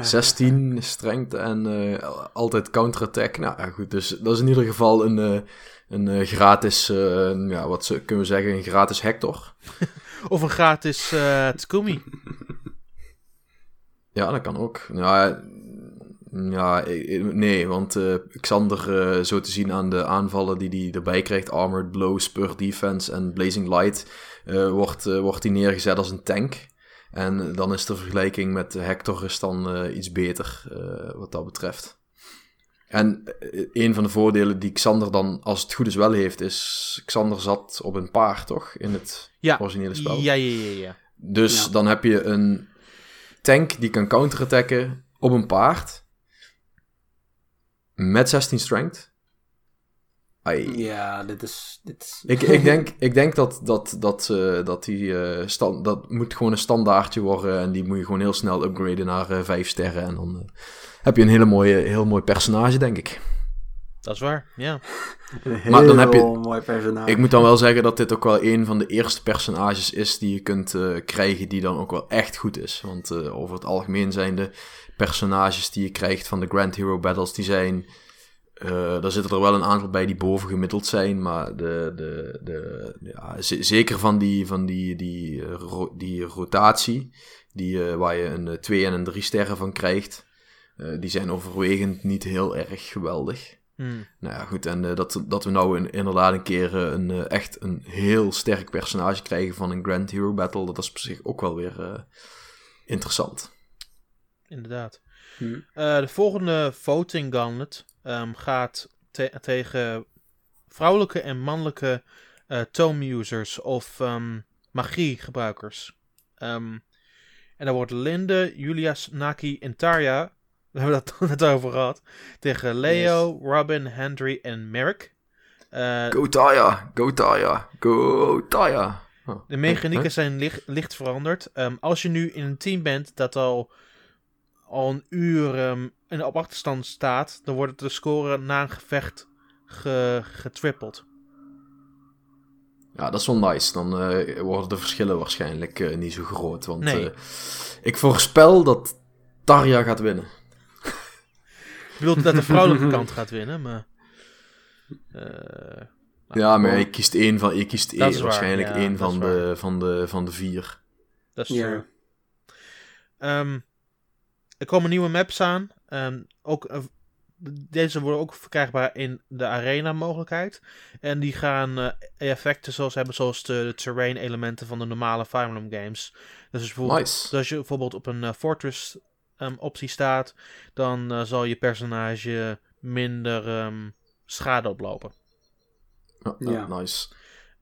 16 strength en eh, altijd counterattack. Nou ja, goed, dus dat is in ieder geval een, eh, een eh, gratis, eh, ja, wat kunnen we zeggen, een gratis Hector. Of een gratis Tsukumi. Ja, dat kan ook. Ja, ja nee, want eh, Xander, eh, zo te zien aan de aanvallen die hij erbij krijgt, Armored Blow, Spur Defense en Blazing Light, eh, wordt, eh, wordt hij neergezet als een tank. En dan is de vergelijking met Hector is dan iets beter, wat dat betreft. En een van de voordelen die Xander dan, als het goed is, wel heeft, is Xander zat op een paard, toch? In het Ja. originele spel. Ja, ja, ja, ja. Dus Ja. dan heb je een tank die kan counterattacken op een paard. Met 16 strength. Ai. Ja, dit is... Dit is... Ik, ik, denk, ik denk dat, dat, dat, eh, dat die eh, stand, dat moet gewoon een standaardje worden. En die moet je gewoon heel snel upgraden naar eh 5 sterren. En dan heb je een hele mooie, heel mooi personage, denk ik. Dat is waar, ja. Maar dan heb je- mooi personage. Ik moet dan wel zeggen dat dit ook wel een van de eerste personages is die je kunt eh, krijgen die dan ook wel echt goed is. Want eh, over het algemeen zijn de personages die je krijgt van de Grand Hero Battles, die zijn... eh daar zitten er wel een aantal bij die bovengemiddeld zijn, maar de, de, de, ja, zeker van die, van die, die, ro- die rotatie, die, eh, waar je een 2 en een 3 sterren van krijgt, eh, die zijn overwegend niet heel erg geweldig. Hmm. Nou ja, goed. En eh, dat, dat we nou een, inderdaad een keer eh, een, eh, echt een heel sterk personage krijgen van een Grand Hero Battle, dat is op zich ook wel weer eh, interessant. Inderdaad. Hm. Eh, de volgende voting gauntlet ehm, gaat te- tegen vrouwelijke en mannelijke eh tome users of ehm, magiegebruikers. Ehm, en daar wordt Linde, Julias, Naki en Tarja, we hebben dat net over gehad, tegen Leo, Robin, Henry en Merrick. Eh, Go Taya, go Taya, go Taya. Oh, De mechanieken huh? zijn licht, licht veranderd. Ehm, als je nu in een team bent dat al, al een uur ehm, in op achterstand staat, dan wordt de score na een gevecht ge, getrippeld. Ja, dat is wel nice. Dan eh, worden de verschillen waarschijnlijk eh, niet zo groot. Want Nee. ik voorspel dat Tarja gaat winnen. Ik bedoel dat de vrouwelijke kant gaat winnen, maar... eh, nou, ja, maar je kiest één van, je kiest één, waar, waarschijnlijk ja, één van de, van, de, van de vier. Dat is true. Ehm, er komen nieuwe maps aan. Ehm, ook, eh, deze worden ook verkrijgbaar in de arena mogelijkheid. En die gaan eh, effecten zoals hebben zoals de, de terrain elementen van de normale Fire Emblem games. Dus als, bijvoorbeeld, Nice. dus als je bijvoorbeeld op een fortress ehm, optie staat, dan eh, zal je personage minder ehm, schade oplopen. Ja, ja, Ja. nice.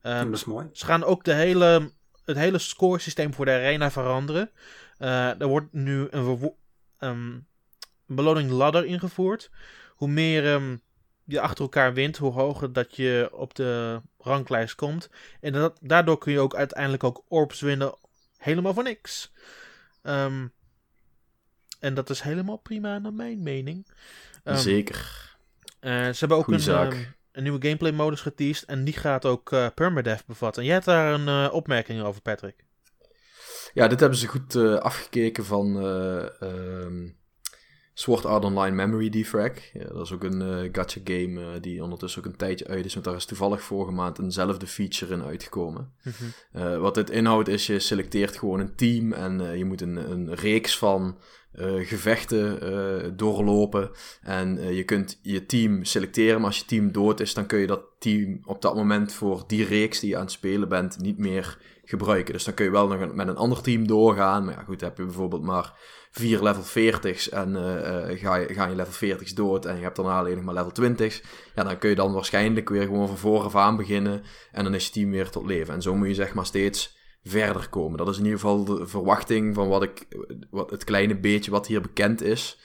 Ehm, dat is mooi. ze gaan ook de hele, het hele scoresysteem voor de arena veranderen. Eh, er wordt nu een, ehm, een beloning ladder ingevoerd. Hoe meer ehm, je achter elkaar wint, hoe hoger dat je op de ranglijst komt. En dat, daardoor kun je ook uiteindelijk ook orbs winnen, helemaal voor niks. Ehm, en dat is helemaal prima naar mijn mening. Ehm, Zeker. eh, ze hebben ook een, ehm, een nieuwe gameplay modus geteased. En die gaat ook eh permadeath bevatten. En jij hebt daar een eh, opmerking over, Patrick. Ja, dit hebben ze goed afgekeken van ehm Sword Art Online Memory Defrag. Ja, dat is ook een gacha game die ondertussen ook een tijdje uit is. Want daar is toevallig vorige maand eenzelfde feature in uitgekomen. Eh, wat dit inhoudt is, je selecteert gewoon een team en je moet een, een reeks van gevechten doorlopen. En je kunt je team selecteren, maar als je team dood is, dan kun je dat team op dat moment voor die reeks die je aan het spelen bent niet meer gebruiken. Dus dan kun je wel nog met een ander team doorgaan. Maar ja, goed, heb je bijvoorbeeld maar vier level 40's en ga, je, ga je level 40's dood en je hebt daarna alleen nog maar level 20's. Ja, dan kun je dan waarschijnlijk weer gewoon van vooraf aan beginnen en dan is je team weer tot leven. En zo moet je zeg maar steeds verder komen. Dat is in ieder geval de verwachting van wat ik, wat, het kleine beetje wat hier bekend is.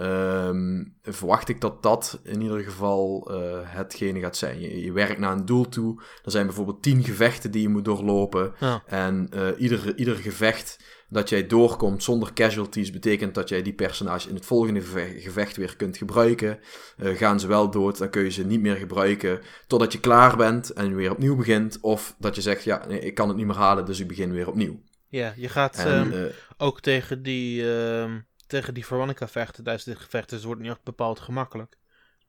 Um, verwacht ik dat dat in ieder geval uh, hetgene gaat zijn. Je, je, werkt naar een doel toe. Er zijn bijvoorbeeld tien gevechten die je moet doorlopen. En uh, ieder, ieder gevecht dat jij doorkomt zonder casualties, betekent dat jij die personage in het volgende gevecht weer kunt gebruiken. Uh, gaan ze wel dood, dan kun je ze niet meer gebruiken totdat je klaar bent en weer opnieuw begint. Of dat je zegt, ja, nee, ik kan het niet meer halen, dus ik begin weer opnieuw. Ja, je gaat en, um, ook tegen die... Uh tegen die Veronica vechten tijdens dit gevecht. Dus het wordt niet echt bepaald gemakkelijk.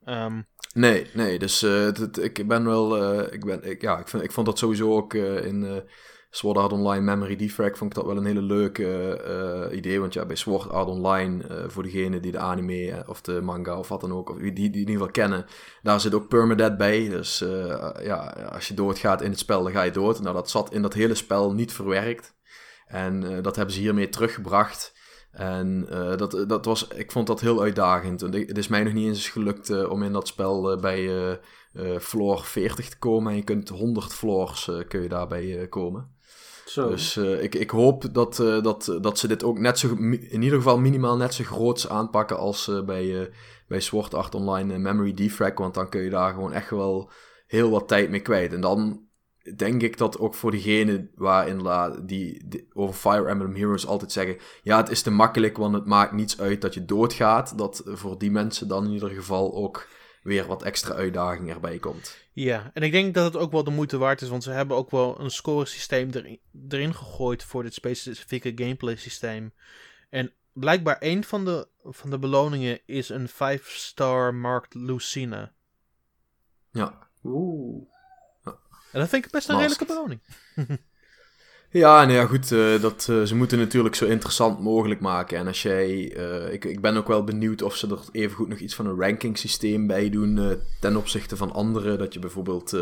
Um, nee, nee. Dus het, ik ben wel. Ik, ben, ik, ja, ik, vind, ik vond dat sowieso ook in Sword Art Online Memory Defrag. Vond ik dat wel een hele leuke idee. Want ja, bij Sword Art Online, voor degenen die de anime of de manga of wat dan ook, of die, die in ieder geval kennen, daar zit ook permadeath bij. Dus ja, als je doodgaat in het spel, dan ga je dood. Nou, dat zat in dat hele spel niet verwerkt. En dat hebben ze hiermee teruggebracht. En dat, dat was, ik vond dat heel uitdagend. En het is mij nog niet eens gelukt om in dat spel bij floor 40 te komen. En je kunt 100 floors kun je daarbij komen. Dus ik, ik hoop dat, dat, dat ze dit ook net zo, in ieder geval minimaal net zo groots aanpakken als bij, bij Sword Art Online Memory Defrag. Want dan kun je daar gewoon echt wel heel wat tijd mee kwijt. En dan denk ik dat ook voor degene waarin la, die, over Fire Emblem Heroes altijd zeggen: ja, het is te makkelijk, want het maakt niets uit dat je doodgaat. Dat voor die mensen dan in ieder geval ook weer wat extra uitdaging erbij komt. Ja, en ik denk dat het ook wel de moeite waard is, want ze hebben ook wel een scoresysteem erin, erin gegooid voor dit specifieke gameplay systeem. En blijkbaar een van de, van de beloningen is een 5-star marked Lucina. Ja. Oeh. En dat vind ik best een redelijke beloning. ja, nou ja, goed. Uh, dat, uh, ze moeten natuurlijk zo interessant mogelijk maken. En als jij. Uh, ik, ik ben ook wel benieuwd of ze er even goed nog iets van een ranking systeem bij doen. ten opzichte van anderen. Dat je bijvoorbeeld.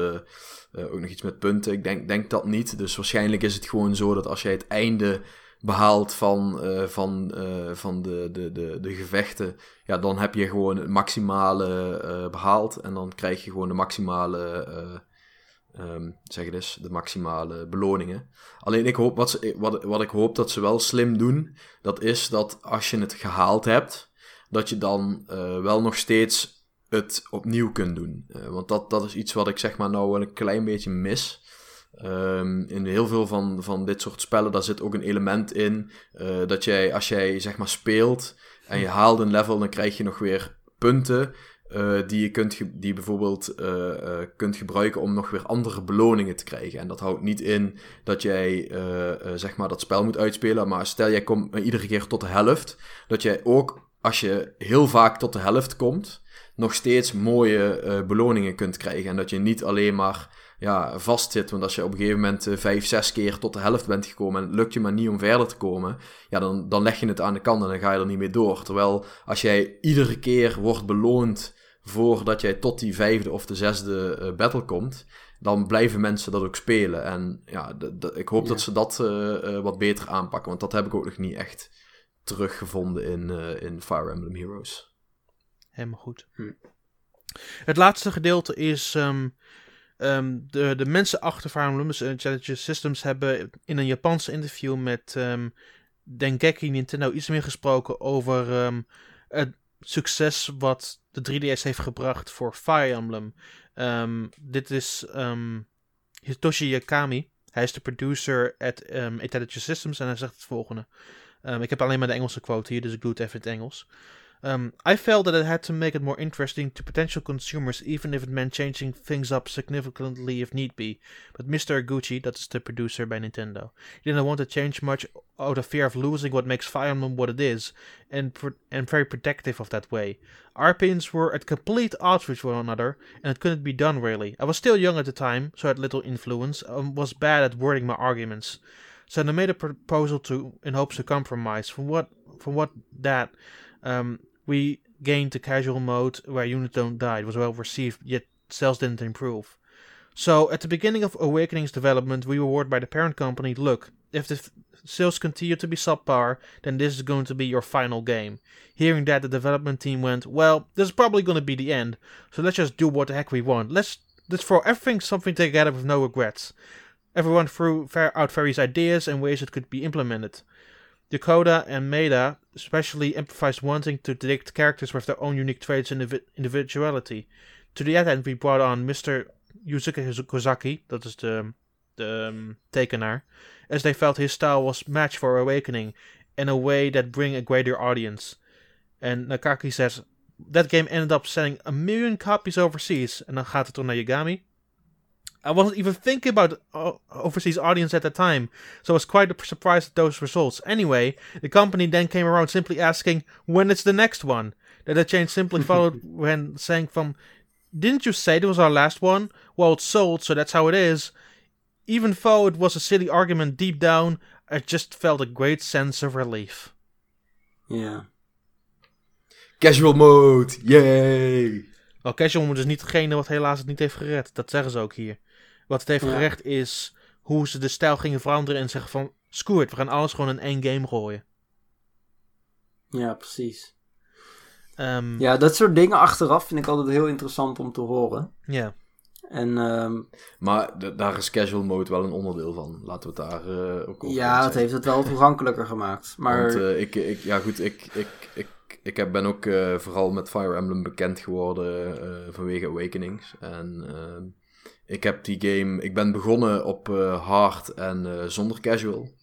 ook nog iets met punten. Ik denk, denk dat niet. Dus waarschijnlijk is het gewoon zo dat als jij het einde behaalt van, van, van de, de, de, de gevechten, ja, dan heb je gewoon het maximale behaald. En dan krijg je gewoon de maximale um, zeg het de maximale beloningen. Alleen ik hoop, wat, ze, wat, wat ik hoop dat ze wel slim doen, dat is dat als je het gehaald hebt, dat je dan uh, wel nog steeds het opnieuw kunt doen. Uh, want dat, dat is iets wat ik zeg maar nou wel een klein beetje mis. Um, in heel veel van, van dit soort spellen, daar zit ook een element in uh, dat jij, als jij zeg maar speelt en je haalt een level, dan krijg je nog weer punten. Uh, die je kunt die bijvoorbeeld uh, uh, kunt gebruiken om nog weer andere beloningen te krijgen. En dat houdt niet in dat jij zeg maar dat spel moet uitspelen. Maar stel jij komt iedere keer tot de helft. Dat jij ook als je heel vaak tot de helft komt, nog steeds mooie beloningen kunt krijgen. En dat je niet alleen maar ja, vastzit. Want als je op een gegeven moment vijf, zes keer tot de helft bent gekomen en het lukt je maar niet om verder te komen, ja, dan, dan leg je het aan de kant en dan ga je er niet meer door. Terwijl als jij iedere keer wordt beloond voordat jij tot die vijfde of de zesde uh, battle komt, dan blijven mensen dat ook spelen. En ja, ik hoop dat ze dat uh, uh, wat beter aanpakken, want dat heb ik ook nog niet echt teruggevonden in, in Fire Emblem Heroes. Helemaal goed. Hm. Het laatste gedeelte is um, um, de, de mensen achter Fire Emblem, dus Intelligent Systems, hebben in een Japanse interview met um, Dengeki Nintendo iets meer gesproken over het succes wat de 3DS heeft gebracht voor Fire Emblem. Um, dit is um, Hitoshi Yakami. Hij is de producer at um, Intelligent Systems en hij zegt het volgende. ik heb alleen maar de Engelse quote hier, dus ik doe het even in het Engels. Um, I felt that it had to make it more interesting to potential consumers, even if it meant changing things up significantly if need be. But Mr. Gucci, that's the producer by Nintendo, didn't want to change much out of fear of losing what makes Fire Emblem what it is, and and very protective of that way. Our opinions were at complete odds with one another, and it couldn't be done really. I was still young at the time, so I had little influence, and was bad at wording my arguments. So I made a proposal to in hopes to compromise. From what from what that um, we gained the casual mode where units don't die. It was well received, yet sales didn't improve. So at the beginning of Awakening's development, we were warned by the parent company, look, if the f- sales continue to be subpar, then this is going to be your final game. Hearing that, the development team went, well, this is probably going to be the end, so let's just do what the heck we want. Let's let's throw everything something together with no regrets. Everyone threw out various ideas and ways it could be implemented. Dakota and Maeda especially emphasized wanting to depict characters with their own unique traits and indivi- individuality. To that end, we brought on Mr. Yusuke Kozaki, that is the, the um, as they felt his style was matched for Awakening in a way that bring a greater audience. And Nakaki says, that game ended up selling a million copies overseas. En dan gaat het door naar Yagami. I wasn't even thinking about uh, overseas audience at the time, so I was quite surprised at those results. Anyway, the company then came around simply asking when it's the next one. That the change simply followed when saying from, didn't you say this was our last one? Well, it's sold, so that's how it is. Even though it was a silly argument deep down, I just felt a great sense of relief. Yeah. Casual mode, yay! Well, Casual Mode is niet degene wat helaas het niet heeft gered. Dat zeggen ze ook hier. Wat het heeft Ja. gered is hoe ze de stijl gingen veranderen en zeggen van... Screw it, we gaan alles gewoon in één game gooien. Ja, precies. Ehm, Ja, dat soort dingen achteraf vind ik altijd heel interessant om te horen. ja. En ehm, Maar daar is casual mode wel een onderdeel van. Laten we het daar eh, ook over ja, het heeft het wel toegankelijker gemaakt. Maar Want eh, ik, ik, ja goed, ik, ik, ik, ik heb, ben ook eh, vooral met Fire Emblem bekend geworden eh, vanwege Awakenings. En ehm, ik heb die game, ik ben begonnen op eh, hard en eh, zonder casual.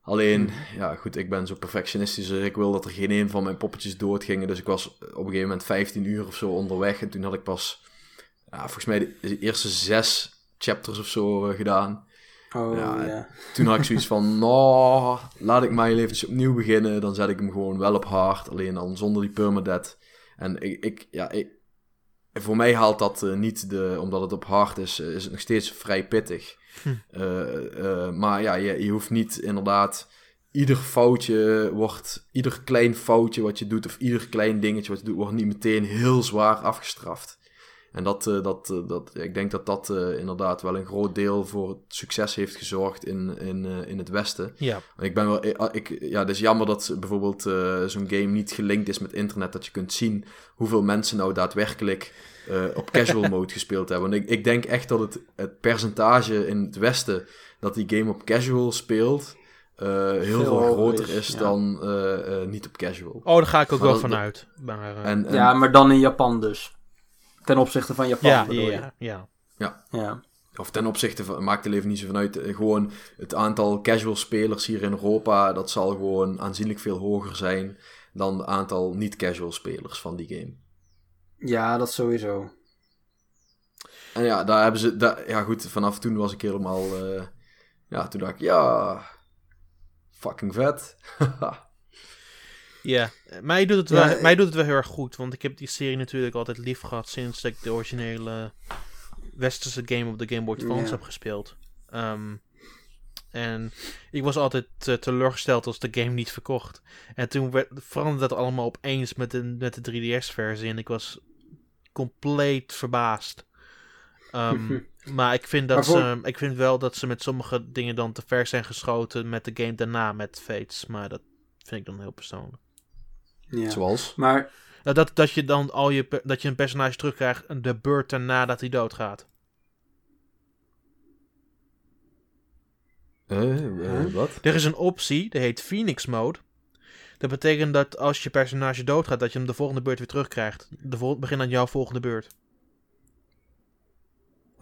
Alleen, ja goed, ik ben zo perfectionistisch, dus ik wil dat er geen een van mijn poppetjes doodgingen. Dus ik was op een gegeven moment 15 uur of zo onderweg en toen had ik pas, ja, volgens mij de, eerste zes chapters of zo eh, gedaan. oh, ja. Toen had ik zoiets van, nou, laat ik heel eventjes opnieuw beginnen. Dan zet ik hem gewoon wel op hard, alleen dan zonder die permadeath. En ik, ik ja, ik, voor mij haalt dat eh, niet, de, omdat het op hard is, eh, is het nog steeds vrij pittig. Hm. Eh, maar ja, je, je hoeft niet inderdaad, ieder foutje wordt, ieder klein foutje wat je doet, of ieder klein dingetje wat je doet, wordt niet meteen heel zwaar afgestraft. En dat, eh, dat, eh, dat, ik denk dat dat eh, inderdaad wel een groot deel voor het succes heeft gezorgd in, in, eh, in het Westen. Ja. Ik ben wel, ik, ik- ja, het is jammer dat bijvoorbeeld eh, zo'n game niet gelinkt is met internet, dat je kunt zien hoeveel mensen nou daadwerkelijk eh, op casual mode gespeeld hebben. Want ik, ik denk echt dat het, het percentage in het Westen dat die game op casual speelt, eh, heel Veel groter is, is, ja. dan eh, eh, niet op casual. Oh, daar ga ik ook Maar wel vanuit. Maar, eh, En, en, ja, maar dan in Japan dus. Ten opzichte van Japan ja, bedoel je? ja, ja. Ja. Of ten opzichte van, maakt er even niet zo vanuit. eh, Gewoon het aantal casual spelers hier in Europa, dat zal gewoon aanzienlijk veel hoger zijn dan het aantal niet-casual spelers van die game. ja, dat sowieso. En ja, daar hebben ze, daar, ja goed, vanaf toen was ik helemaal, eh, ja, toen dacht ik, ja, fucking vet. Ja, mij doet, het wel, Ja, mij doet het wel heel erg goed. Want ik heb die serie natuurlijk altijd lief gehad sinds dat ik de originele westerse game op de Game Boy Advance Ja. heb gespeeld. Ehm, en ik was altijd eh, teleurgesteld als de game niet verkocht. En toen werd, veranderde dat allemaal opeens met de, met de 3DS-versie. En ik was compleet verbaasd. Ehm, maar ik vind, dat voor- ze, ik vind wel dat ze met sommige dingen dan te ver zijn geschoten met de game daarna met Fates. Maar dat vind ik dan heel persoonlijk. Ja. Zoals? Maar dat, dat je dan al je, dat je een personage terugkrijgt de beurt daarna dat hij doodgaat. Eh, eh, wat? Er is een optie, die heet Phoenix Mode. Dat betekent dat als je personage doodgaat, dat je hem de volgende beurt weer terugkrijgt. De vol begin aan jouw volgende beurt.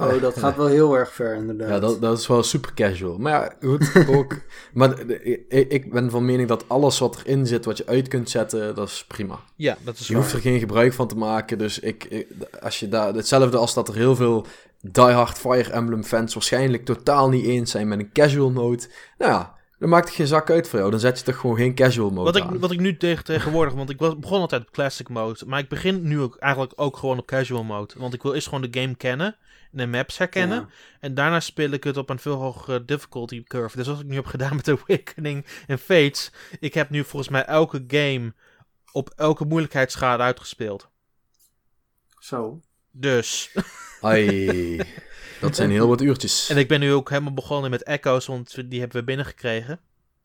Oh, dat gaat wel heel erg ver inderdaad. Ja, dat, dat is wel super casual. Maar ja, goed, ook. maar ik, ik ben van mening dat alles wat erin zit, wat je uit kunt zetten, dat is prima. Ja, dat is Je hoeft er geen gebruik van te maken. Dus ik, ik- als je daar, hetzelfde als dat er heel veel diehard Fire Emblem fans waarschijnlijk totaal niet eens zijn met een casual mode. Nou ja, Dan maakt het geen zak uit voor jou. Dan zet je toch gewoon geen casual mode Wat ik, wat ik nu tegen, tegenwoordig, want ik was, begon altijd op classic mode, maar ik begin nu ook eigenlijk ook gewoon op casual mode. Want ik wil eerst gewoon de game kennen en de maps herkennen. Ja. En daarna speel ik het op een veel hogere difficulty curve. Dus wat ik nu heb gedaan met Awakening en Fates, ik heb nu volgens mij elke game op elke moeilijkheidsgraad uitgespeeld. Zo. Dus. Ai, dat zijn heel wat uurtjes. En ik ben nu ook helemaal begonnen met Echo's, want die hebben we binnengekregen.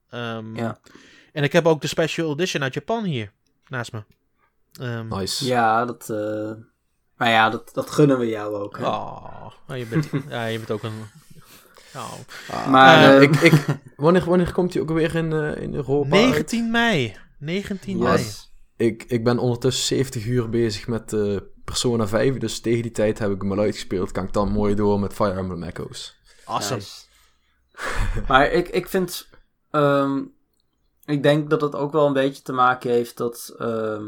Ehm, Ja. En ik heb ook de special edition uit Japan hier naast me. Ehm, Nice. Ja, dat... eh, Maar ja, dat, dat gunnen we jou ook. Hè? Oh, oh, je, bent, ja, je bent ook een. Oh. Ah, Maar, eh, eh, ik, ik, wanneer, wanneer komt hij ook weer in, eh, in Europa uit? 19 mei. 19 mei. Ik, ik ben ondertussen 70 uur bezig met Persona 5, dus tegen die tijd heb ik hem al uitgespeeld. Kan ik dan mooi door met Fire Emblem Echoes. Awesome. Nice. maar ik, ik vind... ehm, ik denk dat het ook wel een beetje te maken heeft dat... ehm,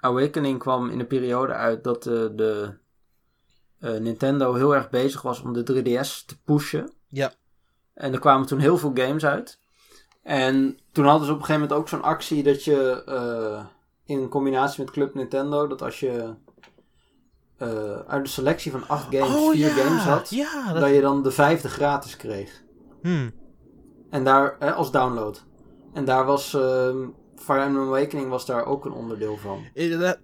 Awakening kwam in een periode uit dat de, de eh, Nintendo heel erg bezig was om de 3DS te pushen. Ja. En er kwamen toen heel veel games uit. En toen hadden ze op een gegeven moment ook zo'n actie dat je eh, in combinatie met Club Nintendo, dat als je eh, uit de selectie van acht games oh vier ja. games had, Ja, dat... dat je dan de vijfde gratis kreeg. Hmm. En daar, hè, als download. En daar was ehm Fire Emblem Awakening was daar ook een onderdeel van. Dat,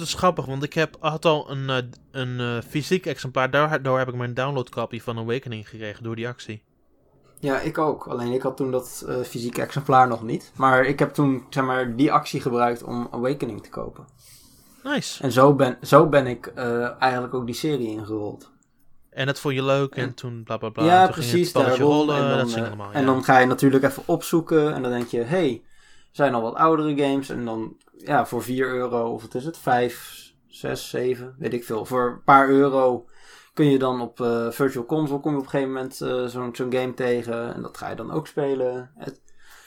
is grappig, want ik heb, had al een, eh, een eh, fysiek exemplaar. Daardoor heb ik mijn downloadcopy van Awakening gekregen door die actie. Ja, ik ook. Alleen ik had toen dat eh, fysieke exemplaar nog niet. Maar ik heb toen zeg maar, die actie gebruikt om Awakening te kopen. Nice. En zo ben, zo ben ik eigenlijk ook die serie ingerold. En dat vond je leuk en En- toen bla bla bla. ja, toen ging precies. het daarom. rollen, en dan, dat eh, allemaal. en ja. dan ga je natuurlijk even opzoeken. En dan denk je, hey, er zijn al wat oudere games. En dan, ja, voor 4 euro, of wat is het? 5, 6, 7, weet ik veel. Voor een paar euro kun je dan op eh, Virtual Console kom je op een gegeven moment eh, zo'n zo'n game tegen. En dat ga je dan ook spelen. Het-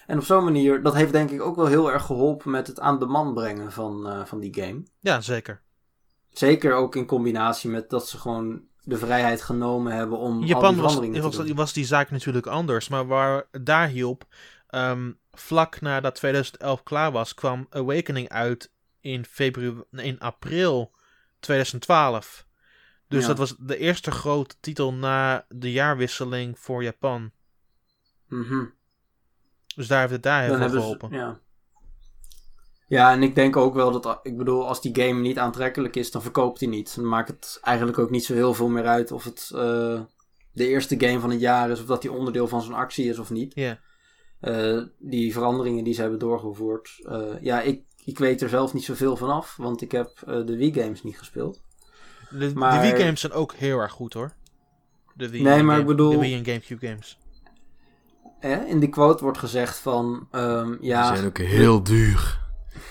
en op zo'n manier, dat heeft denk ik ook wel heel erg geholpen met het aan de man brengen van, eh, van die game. Ja, zeker. Zeker ook in combinatie met dat ze gewoon de vrijheid genomen hebben om In al Japan die was, veranderingen was, te doen. was die zaak natuurlijk anders. Maar waar daar hielp, ehm, vlak nadat 2011 klaar was, kwam Awakening uit in, februari, in april 2012. Dus Ja. dat was de eerste grote titel na de jaarwisseling voor Japan. Mhm. Dus daar heeft het daar heel veel ze, geholpen. ja. ja, en ik denk ook wel dat, ik bedoel, als die game niet aantrekkelijk is, dan verkoopt hij niet. Dan maakt het eigenlijk ook niet zo heel veel meer uit of het eh, de eerste game van het jaar is, of dat die onderdeel van zo'n actie is of niet. Ja. Eh, die veranderingen die ze hebben doorgevoerd. eh, ja, ik, ik weet er zelf niet zoveel van af, want ik heb eh, de Wii games niet gespeeld. De, Maar- de Wii games zijn ook heel erg goed hoor. De Wii Nee, en maar Game- ik bedoel- De Wii en Gamecube games. Eh, in die quote wordt gezegd van, ehm, ja... Die zijn ook heel duur.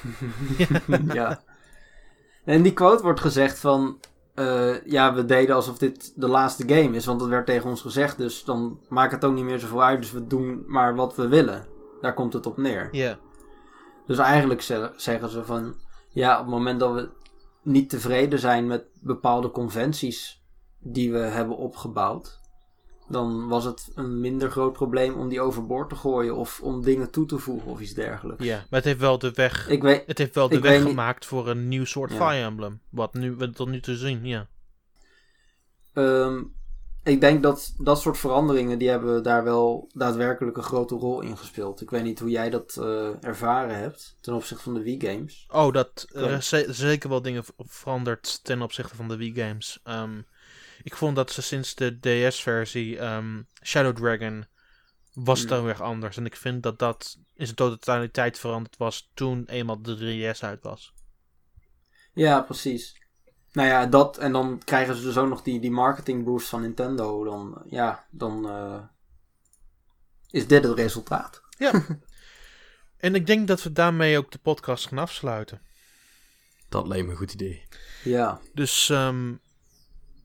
ja. En in die quote wordt gezegd van... eh, ja, we deden alsof dit de laatste game is. Want dat werd tegen ons gezegd. Dus dan maakt het ook niet meer zoveel uit. Dus we doen maar wat we willen. Daar komt het op neer. Ja. Dus eigenlijk ze- zeggen ze van... Ja, op het moment dat we niet tevreden zijn met bepaalde conventies... die we hebben opgebouwd... dan was het een minder groot probleem om die overboord te gooien... of om dingen toe te voegen of iets dergelijks. ja, maar het heeft wel de weg, Ik weet, het heeft wel de weg gemaakt voor een nieuw soort Ja. Fire Emblem. Wat nu, we tot nu te zien, ja. Ehm, ik denk dat dat soort veranderingen, die hebben daar wel daadwerkelijk een grote rol in gespeeld. Ik weet niet hoe jij dat eh, ervaren hebt ten opzichte van de Wii games. Oh, dat er ze- zeker wel dingen veranderd ten opzichte van de Wii games. Ehm, ik vond dat ze sinds de DS-versie ehm, Shadow Dragon was het Hmm. dan weer anders. En ik vind dat dat in zijn totaliteit veranderd was toen eenmaal de 3DS uit was. Ja, precies. Nou ja, dat en dan krijgen ze dus ook nog die, die marketing boost van Nintendo. Dan, ja, dan eh, is dit het resultaat. Ja. en ik denk dat we daarmee ook de podcast gaan afsluiten. Dat lijkt me een goed idee. Ja, Dus ehm,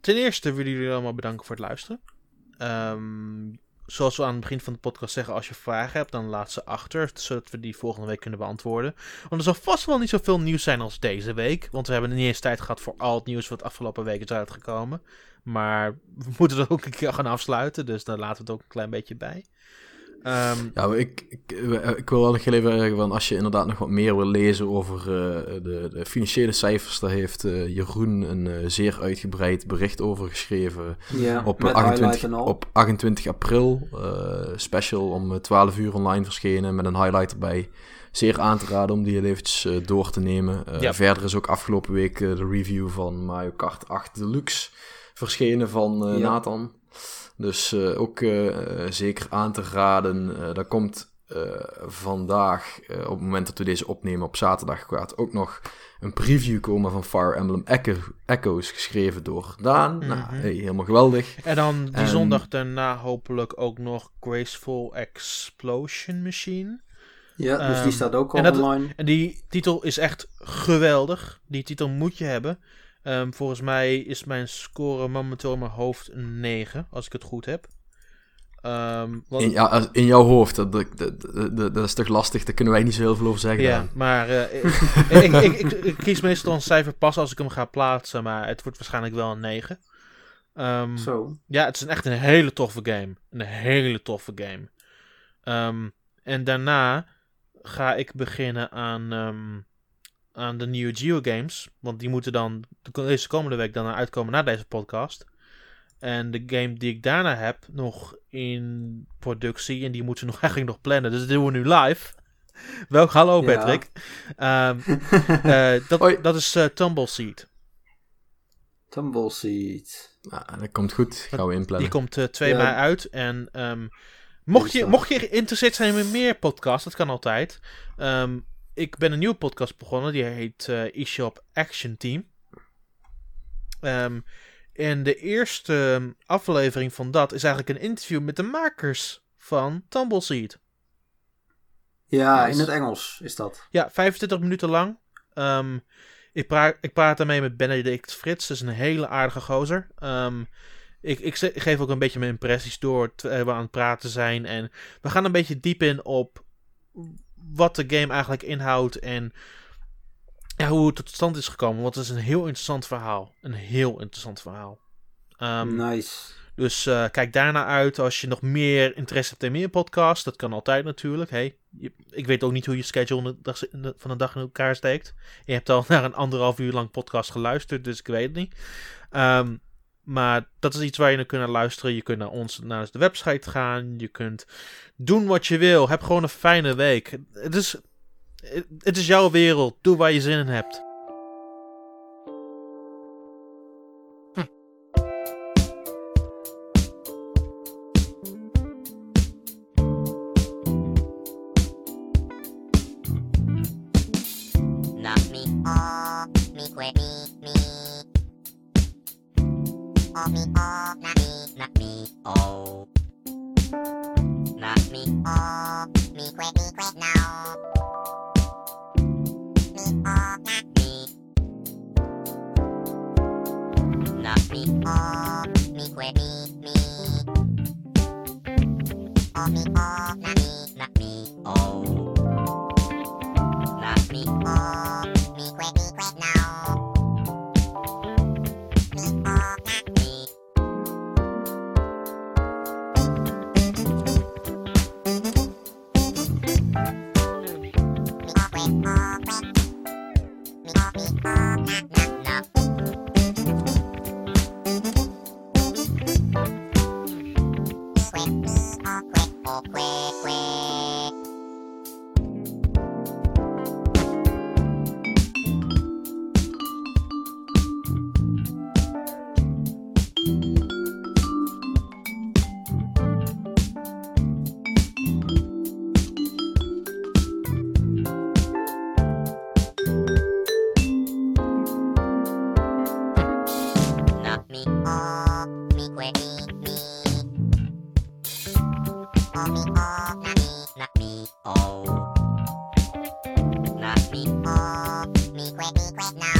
ten eerste willen jullie allemaal bedanken voor het luisteren. Ehm, zoals we aan het begin van de podcast zeggen, als je vragen hebt, dan laat ze achter, zodat we die volgende week kunnen beantwoorden. Want er zal vast wel niet zoveel nieuws zijn als deze week, want we hebben niet eens tijd gehad voor al het nieuws wat afgelopen week is uitgekomen. Maar we moeten er ook een keer gaan afsluiten, dus daar laten we het ook een klein beetje bij. Ehm, Ja, maar ik, ik, ik wil wel nog even zeggen, van als je inderdaad nog wat meer wil lezen over eh, de, de financiële cijfers, daar heeft eh, Jeroen een eh, zeer uitgebreid bericht over geschreven Ja, op, met eh, highlight 28, en al. op 28 april. eh, special om eh, 12 uur online verschenen met een highlight erbij. Zeer aan te raden om die heel eventjes door te nemen. Eh, Ja. Verder is ook afgelopen week de review van Mario Kart 8 Deluxe verschenen van eh, Ja. Nathan. Dus eh, ook eh, eh, zeker aan te raden. Eh daar komt eh, vandaag, eh, op het moment dat we deze opnemen op zaterdag, gaat ook nog een preview komen van Fire Emblem Echo, Echoes, geschreven door Daan. Nou, Mhm. hey, helemaal geweldig. en dan die En- zondag daarna hopelijk ook nog Graceful Explosion Machine. Ja, dus Ehm, die staat ook al en dat- online. En die titel is echt geweldig. Die titel moet je hebben. Ehm, volgens mij is mijn score momenteel in mijn hoofd een 9, als ik het goed heb. Ehm, wat- In, ja, in jouw hoofd, dat, dat, dat, dat- is toch lastig, daar kunnen wij niet zo heel veel over zeggen. ja, maar eh, ik, ik, ik, ik, ik kies meestal een cijfer pas als ik hem ga plaatsen, maar het wordt waarschijnlijk wel een 9. Ehm, Zo. Ja, het is een echt een hele toffe game. Een hele toffe game. Ehm, en daarna ga ik beginnen aan, ehm, aan de nieuwe Geo games. Want die moeten dan de- deze komende week dan uitkomen na deze podcast. En de game die ik daarna heb nog in productie. En die moeten we nog eigenlijk nog plannen. Dus dat doen we nu live. Wel, hallo Ja. Patrick. Ehm, eh, dat, Hoi. dat is eh, Tumbleseed. Tumbleseed. Nou, dat komt goed, gaan we inplannen. Die komt eh 2 Ja. mei uit. En ehm, mocht, je, mocht je geïnteresseerd zijn in meer podcasts, dat kan altijd. Ehm, ik ben een nieuwe podcast begonnen. Die heet eh eShop Action Team. Ehm, en de eerste ehm, aflevering van dat is eigenlijk een interview met de makers van Tumbleseed. Ja, in het Engels is dat. Ja, 25 minuten lang. Ehm, ik, praat, ik praat daarmee met Benedict Frits. Dat is een hele aardige gozer. Ik, ik, geef ook een beetje mijn impressies door terwijl we aan het praten zijn. En we gaan een beetje diep in op wat de game eigenlijk inhoudt. En ja, hoe het tot stand is gekomen. Want het is een heel interessant verhaal. Een heel interessant verhaal. Ehm, nice. dus eh, kijk daarna uit als je nog meer interesse hebt in meer podcasts. Dat kan altijd natuurlijk. Hey, je- ik weet ook niet hoe je schedule van de dag in elkaar steekt. Je hebt al naar een anderhalf uur lang podcast geluisterd, dus ik weet het niet. Ehm, maar dat is iets waar je naar kunt luisteren. Je kunt naar ons naar de website gaan. Je kunt doen wat je wil. Heb gewoon een fijne week. Het is, het is jouw wereld. Doe waar je zin in hebt. Secret, secret, no.